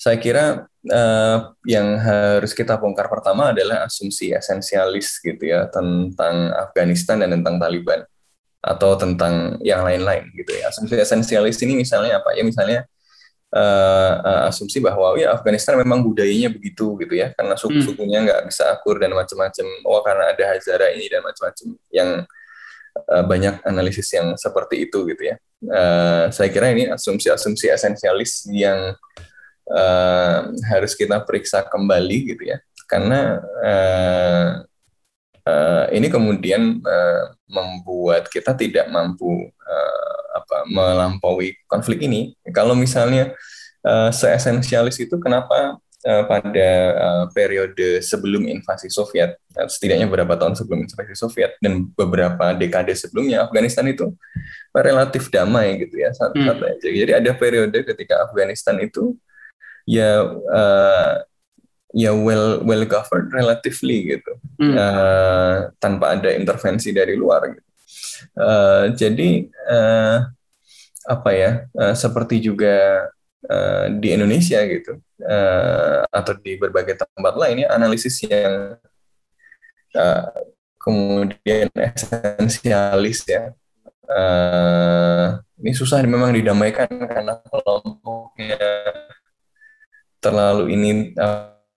S2: saya kira uh, yang harus kita bongkar pertama adalah asumsi esensialis gitu ya tentang Afghanistan dan tentang Taliban atau tentang yang lain-lain gitu ya. Asumsi esensialis ini misalnya apa ya? Misalnya uh, uh, asumsi bahwa ya Afghanistan memang budayanya begitu gitu ya, karena suku-sukunya hmm. nggak bisa akur dan macam-macam. Oh karena ada Hazara ini dan macam-macam yang uh, banyak analisis yang seperti itu gitu ya. Uh, saya kira ini asumsi-asumsi esensialis yang uh, harus kita periksa kembali gitu ya karena uh, uh, ini kemudian uh, membuat kita tidak mampu uh, apa melampaui konflik ini kalau misalnya uh, seesensialis itu kenapa uh, pada uh, periode sebelum invasi Soviet setidaknya beberapa tahun sebelum invasi Soviet dan beberapa dekade sebelumnya Afghanistan itu relatif damai gitu ya satu satu hmm. aja jadi ada periode ketika Afghanistan itu ya uh, ya well well governed relatively gitu hmm. uh, tanpa ada intervensi dari luar gitu. Uh, jadi uh, apa ya uh, seperti juga uh, di Indonesia gitu uh, atau di berbagai tempat lain ya analisis yang uh, kemudian esensialis ya uh, ini susah memang didamaikan karena kelompoknya terlalu ini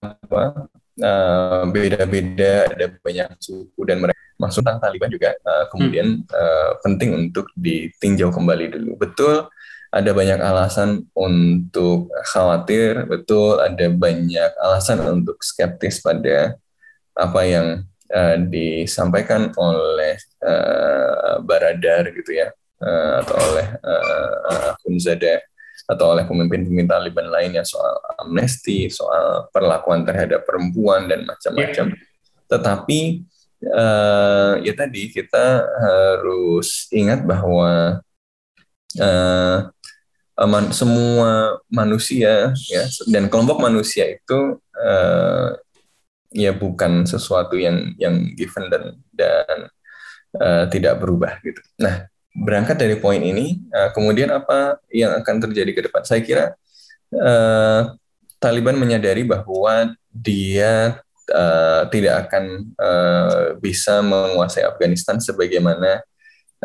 S2: apa uh, beda-beda ada banyak suku dan mereka masuk tentang Taliban juga uh, kemudian hmm. uh, penting untuk ditinjau kembali dulu betul ada banyak alasan untuk khawatir betul ada banyak alasan untuk skeptis pada apa yang uh, disampaikan oleh uh, Baradar gitu ya uh, atau oleh uh, Akhundzada atau oleh pemimpin-pemimpin Taliban lainnya soal amnesti, soal perlakuan terhadap perempuan dan macam-macam. Yeah. Tetapi uh, ya tadi kita harus ingat bahwa uh, man, semua manusia ya dan kelompok manusia itu uh, ya bukan sesuatu yang yang given dan dan uh, tidak berubah gitu. Nah, berangkat dari poin ini, uh, kemudian apa yang akan terjadi ke depan? Saya kira uh, Taliban menyadari bahwa dia uh, tidak akan uh, bisa menguasai Afghanistan sebagaimana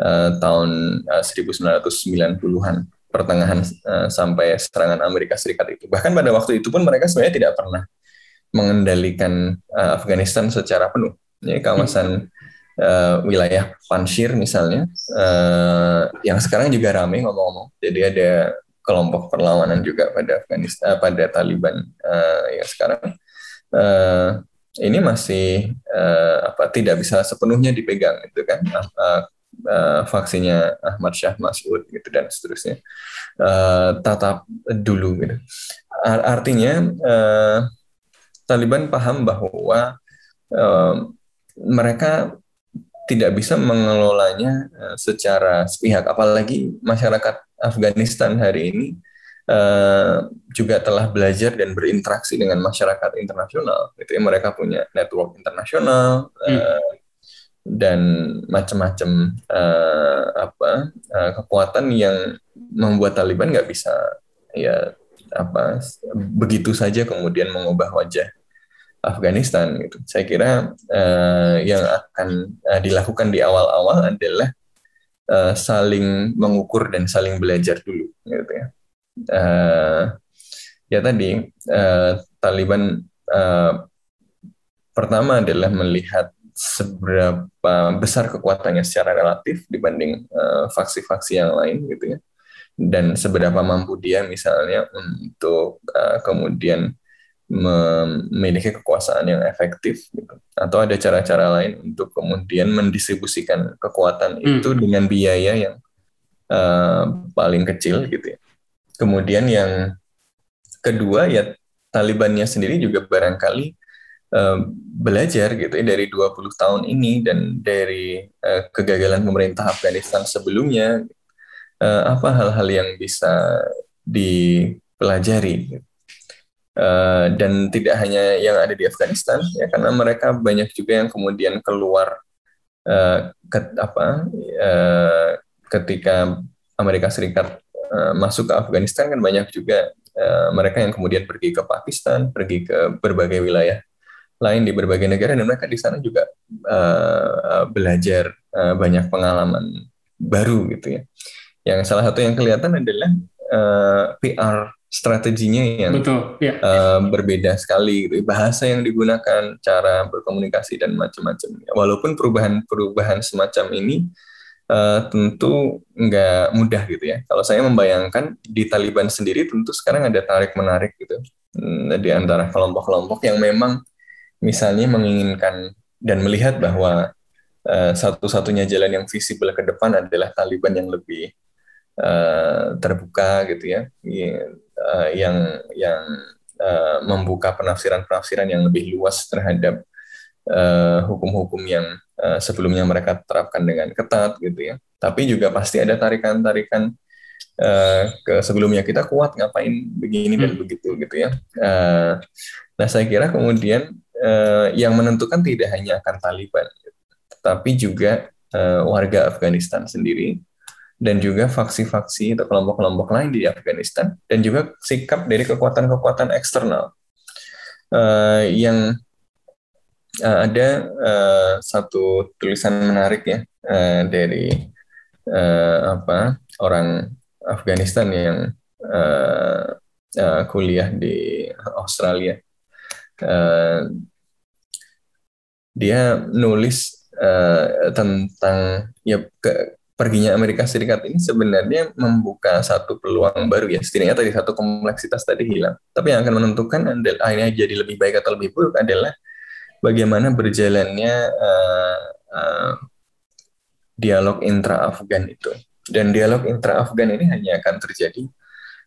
S2: uh, tahun uh, 1990-an pertengahan uh, sampai serangan Amerika Serikat itu. Bahkan pada waktu itu pun mereka sebenarnya tidak pernah mengendalikan uh, Afghanistan secara penuh. Jadi kawasan uh, wilayah Panjshir misalnya, uh, yang sekarang juga ramai ngomong-ngomong. Jadi ada kelompok perlawanan juga pada Afghanistan, uh, pada Taliban uh, yang sekarang. Uh, ini masih uh, apa tidak bisa sepenuhnya dipegang itu kan uh, uh, vaksinnya Ahmad Syah Masud gitu dan seterusnya uh, tatap dulu gitu artinya uh, Taliban paham bahwa uh, mereka tidak bisa mengelolanya uh, secara sepihak apalagi masyarakat Afghanistan hari ini uh, juga telah belajar dan berinteraksi dengan masyarakat internasional. Itu ya mereka punya network internasional hmm. uh, dan macam-macam uh, apa uh, kekuatan yang membuat Taliban nggak bisa ya apa begitu saja kemudian mengubah wajah Afghanistan gitu. Saya kira uh, yang akan uh, dilakukan di awal-awal adalah uh, saling mengukur dan saling belajar dulu gitu ya uh, ya tadi uh, Taliban uh, pertama adalah melihat seberapa besar kekuatannya secara relatif dibanding faksi-faksi uh, yang lain gitu ya dan seberapa mampu dia misalnya untuk uh, kemudian memiliki kekuasaan yang efektif gitu. atau ada cara-cara lain untuk kemudian mendistribusikan kekuatan hmm. itu dengan biaya yang uh, paling kecil gitu ya Kemudian yang kedua ya Talibannya sendiri juga barangkali uh, belajar gitu ya dari 20 tahun ini dan dari uh, kegagalan pemerintah Afghanistan sebelumnya uh, apa hal-hal yang bisa dipelajari uh, dan tidak hanya yang ada di Afghanistan ya karena mereka banyak juga yang kemudian keluar uh, ke, apa uh, ketika Amerika Serikat Eh, masuk ke Afghanistan kan banyak juga uh, mereka yang kemudian pergi ke Pakistan, pergi ke berbagai wilayah lain di berbagai negara dan mereka di sana juga uh, belajar uh, banyak pengalaman baru gitu ya. Yang salah satu yang kelihatan adalah uh, PR strateginya yang Betul, ya. uh, berbeda sekali bahasa yang digunakan cara berkomunikasi dan macam-macam walaupun perubahan-perubahan semacam ini uh, tentu nggak mudah gitu ya. Kalau saya membayangkan di Taliban sendiri tentu sekarang ada tarik menarik gitu hmm, di antara kelompok-kelompok yang memang misalnya menginginkan dan melihat bahwa uh, satu-satunya jalan yang visible ke depan adalah Taliban yang lebih uh, terbuka gitu ya, uh, yang yang uh, membuka penafsiran-penafsiran yang lebih luas terhadap hukum-hukum uh, yang uh, sebelumnya mereka terapkan dengan ketat gitu ya. Tapi juga pasti ada tarikan-tarikan uh, ke sebelumnya kita kuat ngapain begini dan hmm. begitu gitu ya. Uh, nah saya kira kemudian uh, yang menentukan tidak hanya akan Taliban, tapi juga uh, warga Afghanistan sendiri dan juga faksi-faksi atau kelompok-kelompok lain di Afghanistan dan juga sikap dari kekuatan-kekuatan eksternal uh, yang uh, ada uh, satu tulisan menarik ya uh, dari uh, apa orang Afghanistan yang uh, uh, kuliah di Australia. Uh, dia nulis uh, tentang ya ke, perginya Amerika Serikat ini sebenarnya membuka satu peluang baru ya setidaknya tadi satu kompleksitas tadi hilang tapi yang akan menentukan adalah akhirnya jadi lebih baik atau lebih buruk adalah bagaimana berjalannya uh, uh, dialog intra-Afgan itu. Dan dialog intra-Afgan ini hanya akan terjadi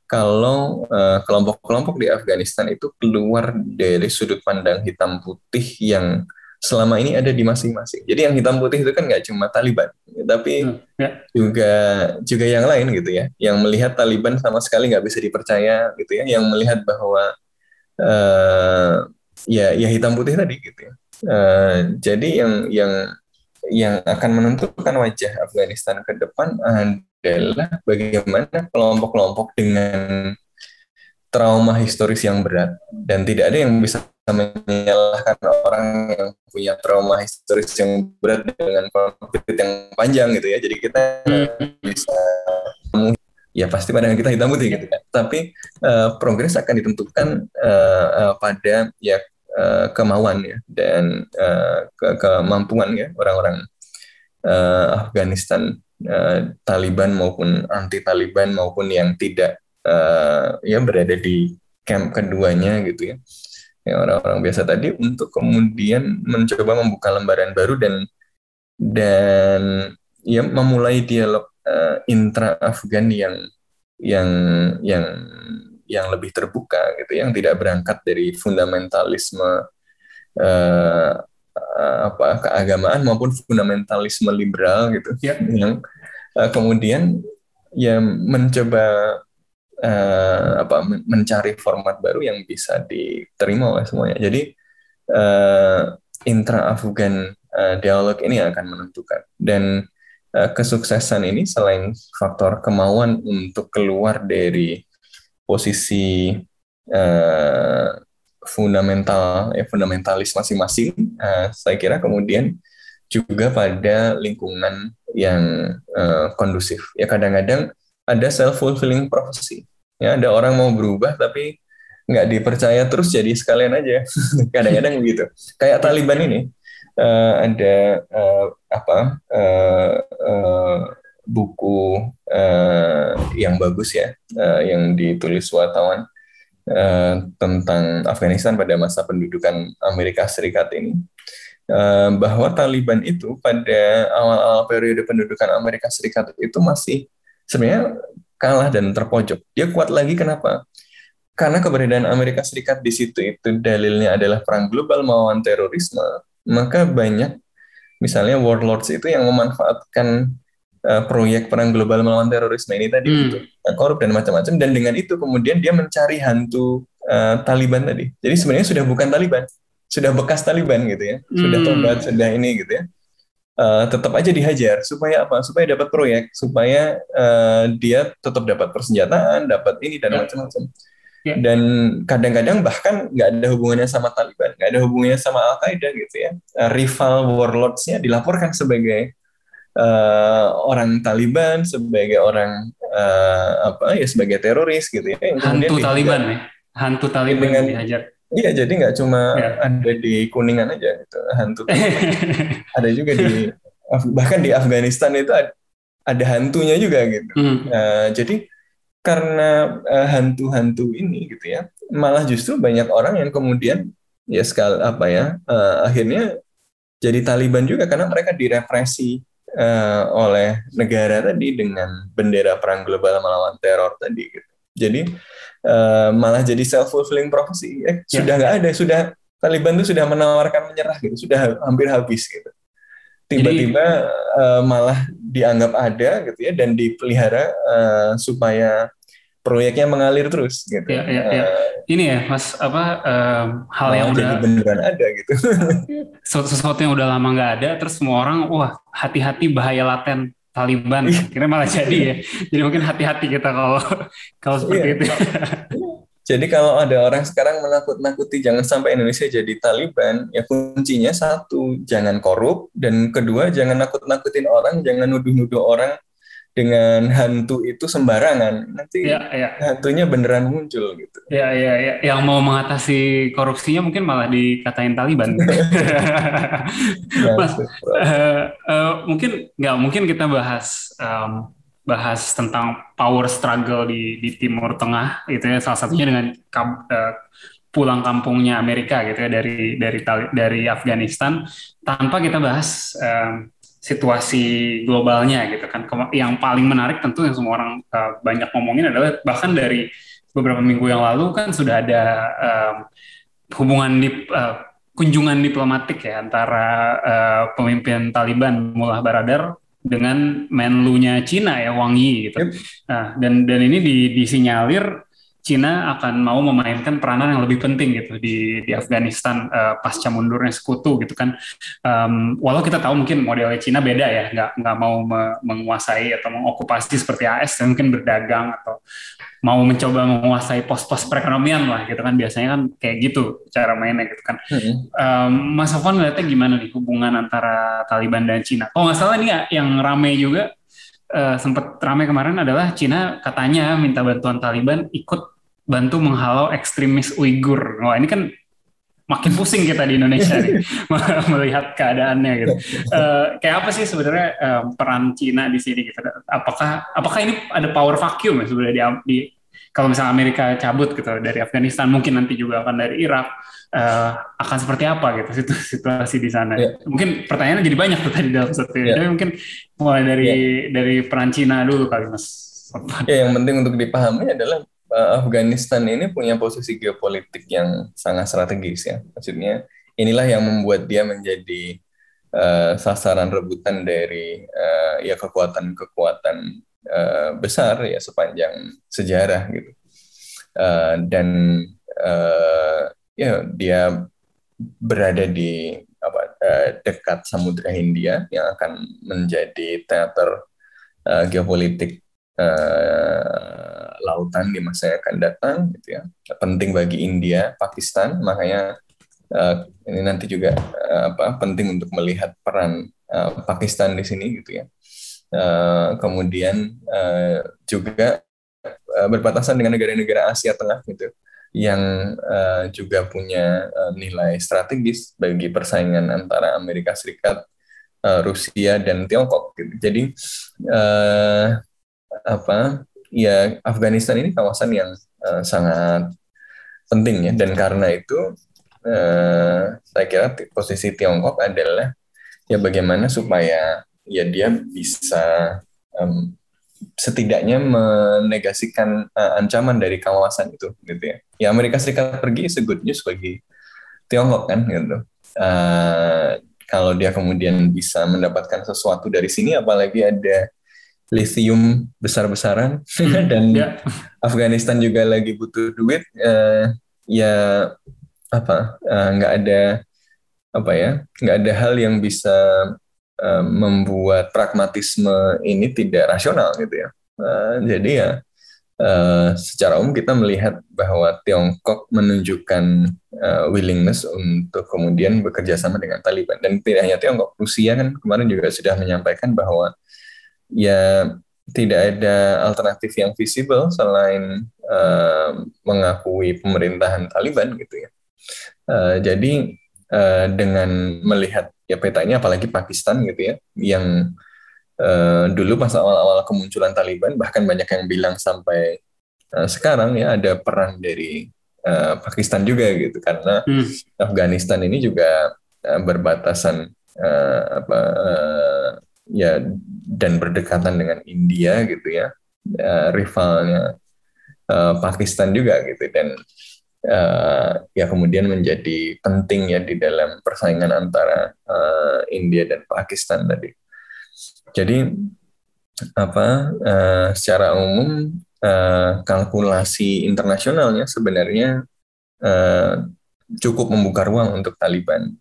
S2: kalau eh, kelompok-kelompok di Afghanistan itu keluar dari sudut pandang hitam putih yang selama ini ada di masing-masing. Jadi yang hitam putih itu kan nggak cuma Taliban, tapi hmm, ya. juga juga yang lain gitu ya, yang melihat Taliban sama sekali nggak bisa dipercaya gitu ya, yang melihat bahwa uh, ya ya hitam putih tadi gitu ya. Uh, jadi yang yang yang akan menentukan wajah Afghanistan ke depan adalah bagaimana kelompok-kelompok dengan trauma historis yang berat dan tidak ada yang bisa menyalahkan orang yang punya trauma historis yang berat dengan konflik yang panjang gitu ya. Jadi kita hmm. bisa ya pasti pandangan kita hitam putih gitu kan. Tapi uh, progres akan ditentukan uh, uh, pada ya uh, kemauan ya dan uh, ke kemampuan ya orang-orang uh, Afghanistan uh, Taliban maupun anti Taliban maupun yang tidak uh, ya berada di camp keduanya gitu ya ya orang-orang biasa tadi untuk kemudian mencoba membuka lembaran baru dan dan ya memulai dialog uh, eh, intra Afgan yang yang yang yang lebih terbuka gitu yang tidak berangkat dari fundamentalisme uh, apa keagamaan maupun fundamentalisme liberal gitu ya. yang uh, kemudian ya mencoba uh, apa mencari format baru yang bisa diterima oleh semuanya. Jadi uh, intra-Afgan uh, dialog ini akan menentukan dan uh, kesuksesan ini selain faktor kemauan untuk keluar dari posisi uh, fundamental ya fundamentalis masing-masing, uh, saya kira kemudian juga pada lingkungan yang uh, kondusif. Ya kadang-kadang ada self fulfilling prophecy. Ya ada orang mau berubah tapi nggak dipercaya terus jadi sekalian aja. Kadang-kadang begitu kayak Taliban ini uh, ada uh, apa uh, uh, buku uh, yang bagus ya uh, yang ditulis wartawan uh, tentang Afghanistan pada masa pendudukan Amerika Serikat ini. Bahwa Taliban itu pada awal-awal periode pendudukan Amerika Serikat itu masih sebenarnya kalah dan terpojok. Dia kuat lagi kenapa? Karena keberadaan Amerika Serikat di situ itu dalilnya adalah perang global melawan terorisme, maka banyak misalnya warlords itu yang memanfaatkan uh, proyek perang global melawan terorisme ini tadi hmm. untuk uh, korup dan macam-macam dan dengan itu kemudian dia mencari hantu uh, Taliban tadi. Jadi sebenarnya sudah bukan Taliban, sudah bekas Taliban gitu ya, sudah hmm. tobat, sudah ini gitu ya uh, tetap aja dihajar supaya apa? Supaya dapat proyek, supaya uh, dia tetap dapat persenjataan, dapat ini dan ya. macam-macam. Ya. Dan kadang-kadang bahkan nggak ada hubungannya sama Taliban, nggak ada hubungannya sama Al Qaeda gitu ya. Uh, rival warlordsnya dilaporkan sebagai uh, orang Taliban, sebagai orang uh, apa ya sebagai teroris gitu ya.
S1: Hantu Taliban ya, hantu Taliban dengan, dihajar
S2: Iya, jadi nggak cuma ya. ada di Kuningan aja gitu, hantu. ada juga di bahkan di Afghanistan itu ada, ada hantunya juga gitu. Hmm. Nah, jadi karena uh, hantu-hantu ini gitu ya, malah justru banyak orang yang kemudian ya sekal apa ya, uh, akhirnya jadi Taliban juga karena mereka direpresi uh, oleh negara tadi dengan bendera perang global melawan teror tadi gitu. Jadi uh, malah jadi self fulfilling prophecy. Eh, ya. Sudah nggak ada, sudah Taliban itu sudah menawarkan menyerah gitu, sudah hampir habis gitu. Tiba-tiba uh, malah dianggap ada gitu ya dan dipelihara uh, supaya proyeknya mengalir terus gitu.
S1: Ya, ya, ya. Ini ya, Mas apa um, hal yang udah
S2: beneran ada gitu.
S1: sesuatu, sesuatu yang udah lama nggak ada, terus semua orang wah hati-hati bahaya laten Taliban. Kira malah jadi ya. Jadi mungkin hati-hati kita kalau kalau seperti iya. itu.
S2: Jadi kalau ada orang sekarang menakut-nakuti jangan sampai Indonesia jadi Taliban ya kuncinya satu jangan korup dan kedua jangan nakut-nakutin orang jangan nuduh-nuduh orang dengan hantu itu sembarangan nanti ya, ya. hantunya beneran muncul gitu.
S1: Ya ya ya. Yang mau mengatasi korupsinya mungkin malah dikatain Taliban. Mas, uh, uh, mungkin nggak mungkin kita bahas um, bahas tentang power struggle di di Timur Tengah itu ya salah satunya dengan kam, uh, pulang kampungnya Amerika gitu ya dari dari dari Afghanistan. Tanpa kita bahas um, situasi globalnya gitu kan. Yang paling menarik tentu yang semua orang uh, banyak ngomongin adalah bahkan dari beberapa minggu yang lalu kan sudah ada um, hubungan dip, uh, kunjungan diplomatik ya antara uh, pemimpin Taliban Mullah Baradar dengan Menlu-nya Cina ya Wang Yi gitu. Yep. Nah, dan dan ini di, disinyalir Cina akan mau memainkan peranan yang lebih penting gitu di di Afghanistan uh, pasca mundurnya sekutu gitu kan. Um, walau kita tahu mungkin modelnya Cina beda ya, nggak nggak mau me menguasai atau mengokupasi seperti AS, mungkin berdagang atau mau mencoba menguasai pos-pos perekonomian lah gitu kan biasanya kan kayak gitu cara mainnya gitu kan. Um, Mas Afwan ngeliatnya gimana nih hubungan antara Taliban dan Cina? Oh nggak salah ini yang rame juga uh, sempat ramai kemarin adalah Cina katanya minta bantuan Taliban ikut bantu menghalau ekstremis Uighur. Wah ini kan makin pusing kita di Indonesia nih melihat keadaannya gitu. Uh, kayak apa sih sebenarnya uh, peran Cina di sini gitu? Apakah apakah ini ada power vacuum ya sebenarnya di, di kalau misalnya Amerika cabut gitu dari Afghanistan mungkin nanti juga akan dari Irak uh, akan seperti apa gitu situasi di sana. Yeah. Mungkin pertanyaannya jadi banyak tuh tadi dalam satu yeah. Tapi mungkin mulai dari yeah. dari peran Cina dulu kali Mas.
S2: Ya, yang penting untuk dipahami adalah uh, Afghanistan ini punya posisi geopolitik yang sangat strategis ya. Maksudnya inilah yang membuat dia menjadi uh, sasaran rebutan dari uh, ya kekuatan-kekuatan uh, besar ya sepanjang sejarah gitu. Uh, dan uh, ya dia berada di apa uh, dekat Samudra Hindia yang akan menjadi teater uh, geopolitik uh, lautan di masa yang akan datang gitu ya. Penting bagi India Pakistan makanya uh, ini nanti juga uh, apa penting untuk melihat peran uh, Pakistan di sini gitu ya. Uh, kemudian uh, juga uh, berbatasan dengan negara-negara Asia Tengah gitu yang uh, juga punya uh, nilai strategis bagi persaingan antara Amerika Serikat, uh, Rusia dan Tiongkok. Gitu. Jadi uh, apa ya Afghanistan ini kawasan yang uh, sangat penting ya dan karena itu uh, saya kira posisi Tiongkok adalah ya bagaimana supaya ya dia bisa um, setidaknya menegasikan uh, ancaman dari kawasan itu gitu ya. Ya Amerika Serikat pergi is good news bagi Tiongkok kan gitu. Uh, kalau dia kemudian bisa mendapatkan sesuatu dari sini apalagi ada lithium besar-besaran hmm, dan ya. Afghanistan juga lagi butuh duit uh, ya apa uh, nggak ada apa ya nggak ada hal yang bisa uh, membuat pragmatisme ini tidak rasional gitu ya uh, jadi ya uh, secara umum kita melihat bahwa Tiongkok menunjukkan willingness untuk kemudian bekerja sama dengan Taliban dan tidak hanya Tiongkok Rusia kan kemarin juga sudah menyampaikan bahwa ya tidak ada alternatif yang visible selain mengakui pemerintahan Taliban gitu ya. Jadi uh, dengan melihat ya peta ini apalagi Pakistan gitu ya yang uh, dulu pas awal-awal kemunculan Taliban bahkan banyak yang bilang sampai uh, sekarang ya ada peran dari uh, Pakistan juga gitu karena hmm. Afghanistan ini juga uh, berbatasan uh, apa uh, ya dan berdekatan dengan India gitu ya uh, rivalnya uh, Pakistan juga gitu dan uh, ya kemudian menjadi penting ya di dalam persaingan antara uh, India dan Pakistan tadi. Jadi apa uh, secara umum uh, kalkulasi internasionalnya sebenarnya uh, cukup membuka ruang untuk Taliban.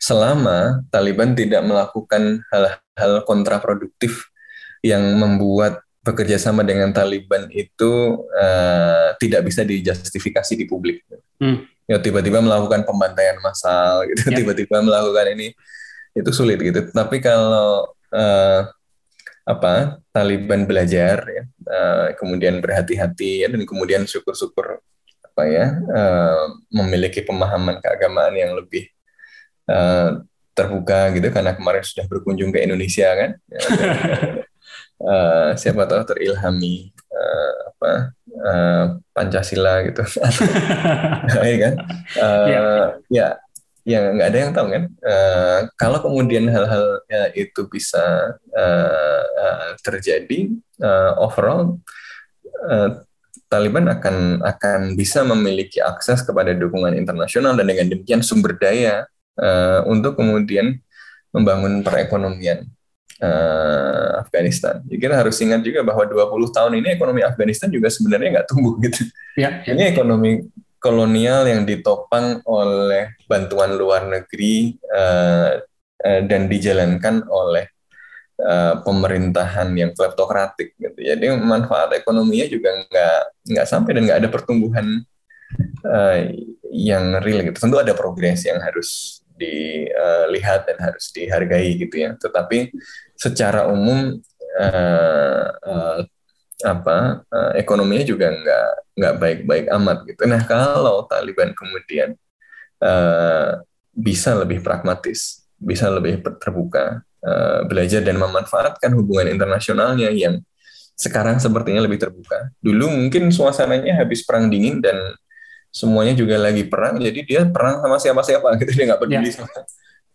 S2: Selama Taliban tidak melakukan hal-hal kontraproduktif yang membuat bekerja sama dengan Taliban itu uh, tidak bisa dijustifikasi di publik. Hmm. Ya tiba-tiba melakukan pembantaian massal gitu, ya. tiba-tiba melakukan ini itu sulit gitu. Tapi kalau uh, apa Taliban belajar ya, uh, kemudian berhati-hati ya, dan kemudian syukur-syukur apa ya uh, memiliki pemahaman keagamaan yang lebih uh, terbuka gitu karena kemarin sudah berkunjung ke Indonesia kan uh, siapa tahu terilhami uh, apa uh, Pancasila gitu. Ya kan? Uh, ya ya ya nggak ada yang tahu kan? Uh, kalau kemudian hal-hal ya, itu bisa uh, uh, terjadi uh, overall uh, Taliban akan akan bisa memiliki akses kepada dukungan internasional dan dengan demikian sumber daya uh, untuk kemudian membangun perekonomian uh, Afghanistan. Jadi kita harus ingat juga bahwa 20 tahun ini ekonomi Afghanistan juga sebenarnya nggak tumbuh gitu. Ya, ya. Ini ekonomi kolonial yang ditopang oleh bantuan luar negeri uh, uh, dan dijalankan oleh uh, pemerintahan yang kleptokratik gitu. Jadi manfaat ekonominya juga nggak nggak sampai dan nggak ada pertumbuhan uh, yang real gitu. Tentu ada progres yang harus dilihat dan harus dihargai gitu ya. Tetapi secara umum uh, uh, apa uh, ekonominya juga nggak nggak baik-baik amat gitu. Nah kalau Taliban kemudian uh, bisa lebih pragmatis, bisa lebih terbuka, uh, belajar dan memanfaatkan hubungan internasionalnya yang sekarang sepertinya lebih terbuka. Dulu mungkin suasananya habis perang dingin dan semuanya juga lagi perang jadi dia perang sama siapa-siapa gitu dia nggak peduli yeah. sama ya.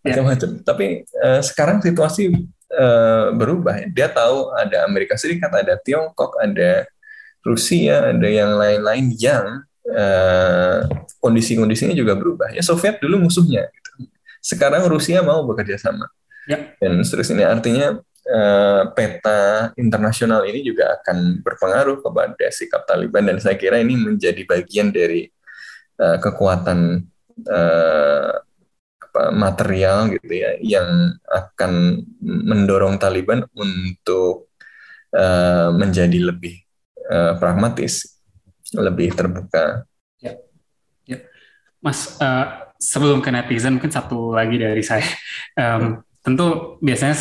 S2: macam-macam yeah. tapi uh, sekarang situasi uh, berubah ya. dia tahu ada Amerika Serikat ada Tiongkok ada Rusia ada yang lain-lain yang uh, kondisi-kondisinya juga berubah ya Soviet dulu musuhnya gitu. sekarang Rusia mau bekerja sama yeah. dan seterusnya artinya uh, peta internasional ini juga akan berpengaruh kepada sikap Taliban dan saya kira ini menjadi bagian dari uh, kekuatan uh, apa, material gitu ya yang akan mendorong Taliban untuk uh, menjadi lebih uh, pragmatis, lebih terbuka. Ya,
S1: ya. Mas, uh, sebelum ke netizen mungkin satu lagi dari saya, um, tentu biasanya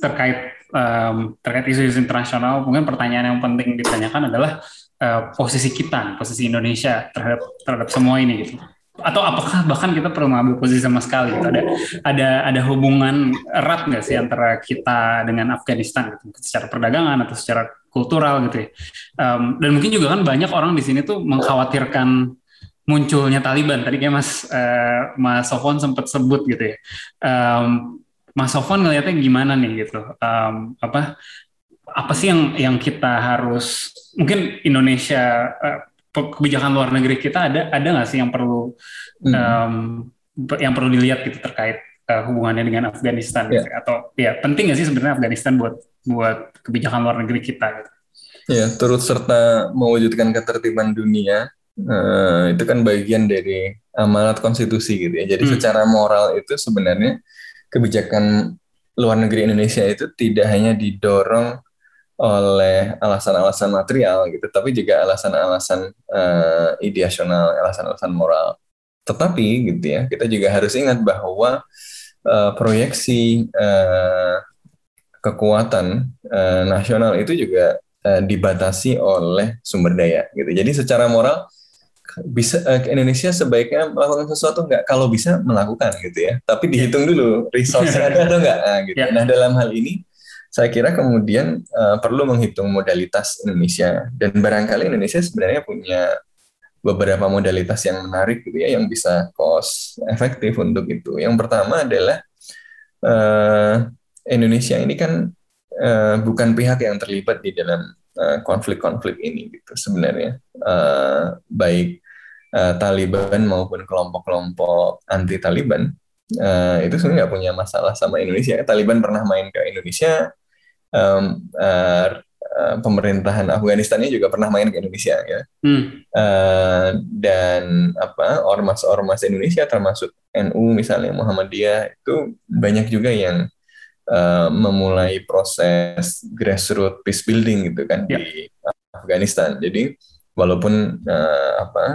S1: terkait um, terkait isu-isu internasional, mungkin pertanyaan yang penting ditanyakan adalah posisi kita, posisi Indonesia terhadap terhadap semua ini gitu. Atau apakah bahkan kita perlu mengambil posisi sama sekali? Gitu? Ada ada ada hubungan erat nggak sih antara kita dengan Afghanistan gitu, secara perdagangan atau secara kultural gitu ya? Um, dan mungkin juga kan banyak orang di sini tuh mengkhawatirkan munculnya Taliban. Tadi kayak Mas uh, Mas Sofwan sempat sebut gitu ya. Um, Mas Sofwan ngelihatnya gimana nih gitu? Um, apa apa sih yang yang kita harus mungkin Indonesia uh, kebijakan luar negeri kita ada ada nggak sih yang perlu hmm. um, yang perlu dilihat gitu terkait uh, hubungannya dengan Afghanistan yeah. gitu? atau ya penting nggak sih sebenarnya Afghanistan buat buat kebijakan luar negeri kita gitu?
S2: Ya turut serta mewujudkan ketertiban dunia uh, itu kan bagian dari amanat konstitusi gitu ya. Jadi hmm. secara moral itu sebenarnya kebijakan luar negeri Indonesia itu tidak hanya didorong oleh alasan-alasan material gitu, tapi juga alasan-alasan uh, ideasional, alasan-alasan moral. Tetapi gitu ya, kita juga harus ingat bahwa uh, proyeksi uh, kekuatan uh, nasional itu juga uh, dibatasi oleh sumber daya gitu. Jadi secara moral bisa uh, Indonesia sebaiknya melakukan sesuatu nggak kalau bisa melakukan gitu ya tapi dihitung dulu resource ada atau enggak nah, gitu. Yeah. nah dalam hal ini saya kira kemudian uh, perlu menghitung modalitas Indonesia dan barangkali Indonesia sebenarnya punya beberapa modalitas yang menarik gitu ya yang bisa cost efektif untuk itu. Yang pertama adalah uh, Indonesia ini kan uh, bukan pihak yang terlibat di dalam konflik-konflik uh, ini gitu sebenarnya uh, baik uh, Taliban maupun kelompok-kelompok anti Taliban uh, itu sebenarnya nggak punya masalah sama Indonesia. Taliban pernah main ke Indonesia, um, uh, pemerintahan Afghanistannya juga pernah main ke Indonesia ya. Hmm. Uh, dan apa ormas-ormas Indonesia termasuk NU misalnya Muhammadiyah itu banyak juga yang uh, memulai proses grassroots peace building gitu kan ya. di Afghanistan. Jadi walaupun uh, apa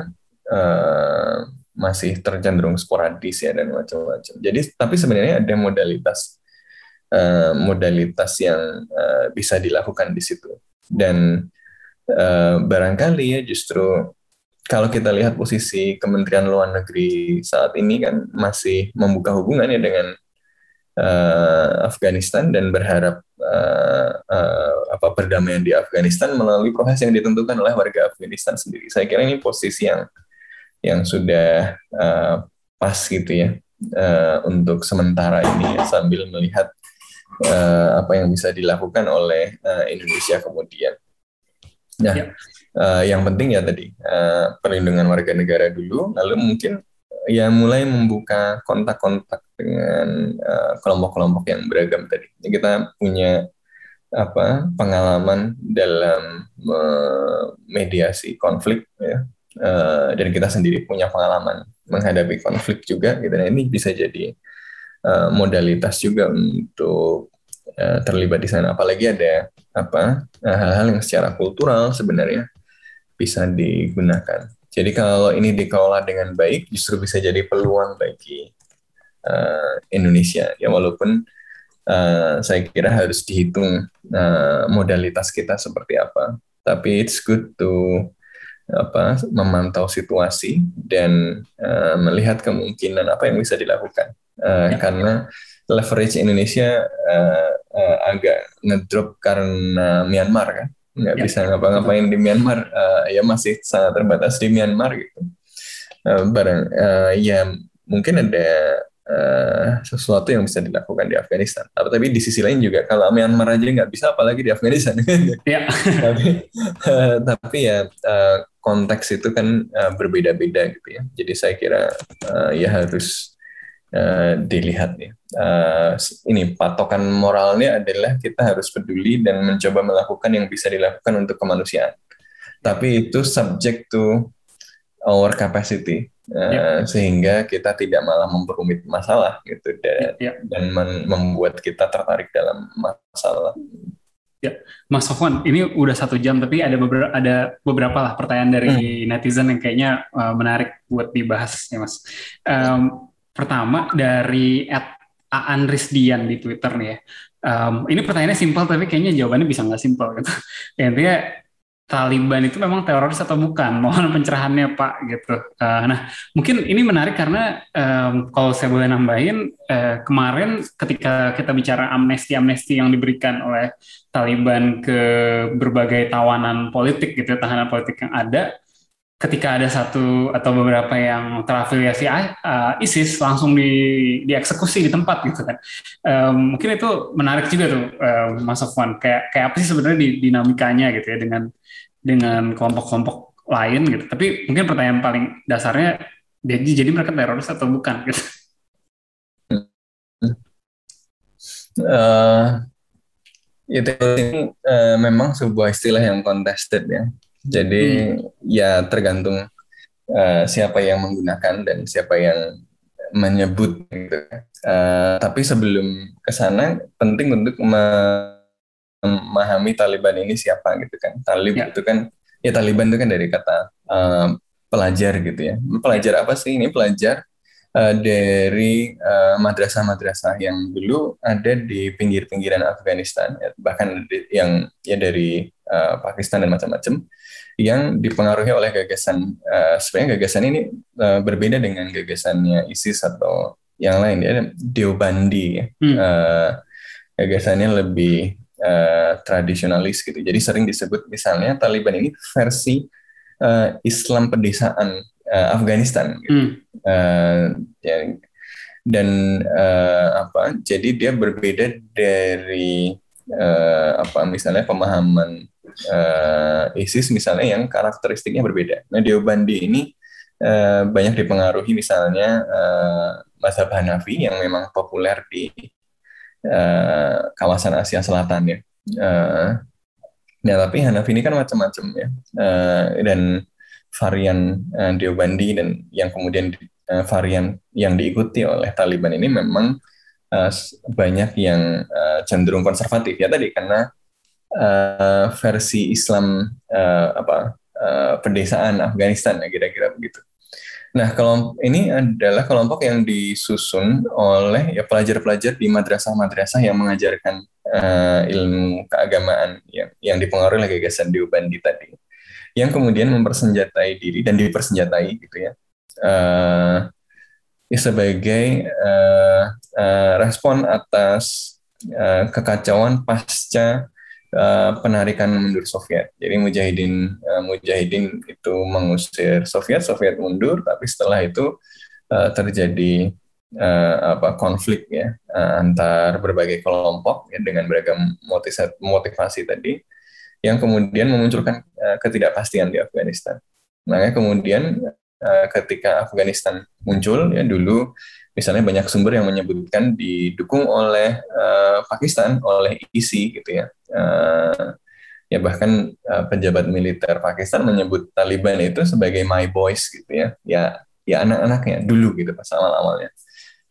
S2: uh, masih tercenderung sporadis ya dan macam-macam. Jadi tapi sebenarnya ada modalitas uh, modalitas yang uh, bisa dilakukan di situ dan uh, barangkali ya justru kalau kita lihat posisi Kementerian Luar Negeri saat ini kan masih membuka hubungannya dengan uh, Afghanistan dan berharap uh, uh, apa perdamaian di Afghanistan melalui proses yang ditentukan oleh warga Afghanistan sendiri. Saya kira ini posisi yang yang sudah uh, pas gitu ya uh, untuk sementara ini ya, sambil melihat uh, apa yang bisa dilakukan oleh uh, Indonesia kemudian. Nah, ya. uh, yang penting ya tadi uh, perlindungan warga negara dulu, lalu mungkin ya mulai membuka kontak-kontak dengan kelompok kelompok-kelompok yang beragam tadi. Kita punya apa pengalaman dalam mediasi konflik ya uh, dan kita sendiri punya pengalaman menghadapi konflik juga gitu nah ini bisa jadi uh, modalitas juga untuk uh, terlibat di sana apalagi ada apa hal-hal yang secara kultural sebenarnya bisa digunakan jadi kalau ini dikelola dengan baik justru bisa jadi peluang bagi uh, Indonesia ya walaupun uh, saya kira harus dihitung uh, modalitas kita seperti apa. Tapi it's good to apa memantau situasi dan uh, melihat kemungkinan apa yang bisa dilakukan. Uh, ya. Karena leverage Indonesia uh, uh, agak ngedrop karena Myanmar kan, nggak ya. bisa ngapa-ngapain di Myanmar. Uh, ya masih sangat terbatas di Myanmar gitu. Uh, barang uh, ya mungkin ada uh, sesuatu yang bisa dilakukan di Afghanistan. Tapi di sisi lain juga kalau Myanmar aja nggak bisa, apalagi di Afghanistan. Ya. tapi, uh, tapi ya uh, konteks itu kan uh, berbeda-beda gitu ya. Jadi saya kira uh, ya harus uh, dilihat ya. Uh, ini patokan moralnya adalah kita harus peduli dan mencoba melakukan yang bisa dilakukan untuk kemanusiaan. Tapi itu subject to our capacity Uh, sehingga kita tidak malah memperumit masalah gitu dan, ya. dan membuat kita tertarik dalam masalah.
S1: Ya, Mas Sofwan, ini udah satu jam tapi ada beberapa ada beberapa lah pertanyaan dari hmm. netizen yang kayaknya uh, menarik buat dibahas ya Mas. Um, pertama dari at Aan Risdian di Twitter nih ya. Um, ini pertanyaannya simpel tapi kayaknya jawabannya bisa nggak simpel gitu. Ya, intinya Taliban itu memang teroris atau bukan? Mohon pencerahannya Pak gitu. Uh, nah mungkin ini menarik karena um, kalau saya boleh nambahin uh, kemarin ketika kita bicara amnesti-amnesti yang diberikan oleh Taliban ke berbagai tawanan politik gitu, tahanan politik yang ada, ketika ada satu atau beberapa yang terafiliasi uh, ISIS langsung di dieksekusi di tempat gitu kan. Um, mungkin itu menarik juga tuh uh, Mas Sofwan. Kayak kayak apa sih sebenarnya dinamikanya gitu ya dengan dengan kelompok-kelompok lain gitu. Tapi mungkin pertanyaan paling dasarnya jadi jadi mereka teroris atau bukan gitu.
S2: Uh, itu uh, memang sebuah istilah yang contested ya. Jadi hmm. ya tergantung uh, siapa yang menggunakan dan siapa yang menyebut gitu. Uh, tapi sebelum ke sana penting untuk memahami Taliban ini siapa gitu kan. Talib ya. itu kan ya Taliban itu kan dari kata uh, pelajar gitu ya. Pelajar apa sih ini? Pelajar uh, dari uh, madrasah-madrasah yang dulu ada di pinggir-pinggiran Afghanistan, ya, bahkan di, yang ya dari uh, Pakistan dan macam-macam, yang dipengaruhi oleh gagasan. Uh, sebenarnya gagasan ini uh, berbeda dengan gagasannya ISIS atau yang lain ya, Deobandi. Ya. Hmm. Uh, gagasannya lebih uh, tradisionalis gitu. Jadi sering disebut misalnya Taliban ini versi uh, Islam pedesaan uh, Afghanistan. Gitu. Hmm. Uh, ya, dan uh, apa? Jadi dia berbeda dari uh, apa? Misalnya pemahaman uh, ISIS misalnya yang karakteristiknya berbeda. Nah, Deobandi ini uh, banyak dipengaruhi misalnya uh, mazhab Hanafi yang memang populer di uh, kawasan Asia Selatan ya. Uh, ya tapi Hanafi ini kan macam-macam ya dan varian uh, Deobandi dan yang kemudian varian yang diikuti oleh Taliban ini memang uh, banyak yang uh, cenderung konservatif ya tadi karena uh, versi Islam uh, apa uh, pedesaan Afghanistan ya kira-kira begitu. Nah, kelompok ini adalah kelompok yang disusun oleh ya pelajar-pelajar di madrasah-madrasah yang mengajarkan uh, ilmu keagamaan yang, yang dipengaruhi oleh gagasan Deobandi tadi, yang kemudian mempersenjatai diri dan dipersenjatai gitu ya, uh, sebagai uh, uh, respon atas uh, kekacauan pasca uh, penarikan mundur Soviet. Jadi mujahidin uh, mujahidin itu mengusir Soviet, Soviet mundur, tapi setelah itu uh, terjadi uh, apa konflik ya uh, antar berbagai kelompok ya, dengan beragam motivasi, motivasi tadi yang kemudian memunculkan uh, ketidakpastian di Afghanistan. Makanya kemudian uh, ketika Afghanistan muncul ya dulu misalnya banyak sumber yang menyebutkan didukung oleh uh, Pakistan, oleh ISI gitu ya. Uh, ya bahkan uh, pejabat militer Pakistan menyebut Taliban itu sebagai my boys gitu ya. Ya ya anak-anaknya dulu gitu pas awal-awalnya.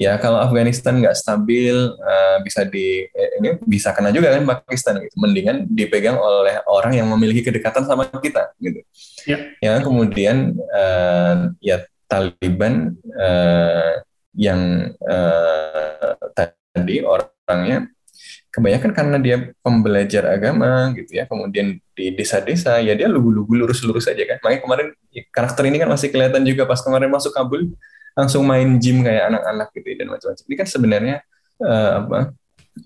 S2: Ya kalau Afghanistan nggak stabil uh, bisa di eh, ini bisa kena juga kan Pakistan gitu. Mendingan dipegang oleh orang yang memiliki kedekatan sama kita gitu. Ya, ya kemudian uh, ya Taliban uh, yang uh, tadi orangnya kebanyakan karena dia pembelajar agama gitu ya kemudian di desa-desa ya dia lugu-lugu lurus-lurus aja kan makanya kemarin karakter ini kan masih kelihatan juga pas kemarin masuk Kabul langsung main gym kayak anak-anak gitu ya, dan macam-macam ini kan sebenarnya uh, apa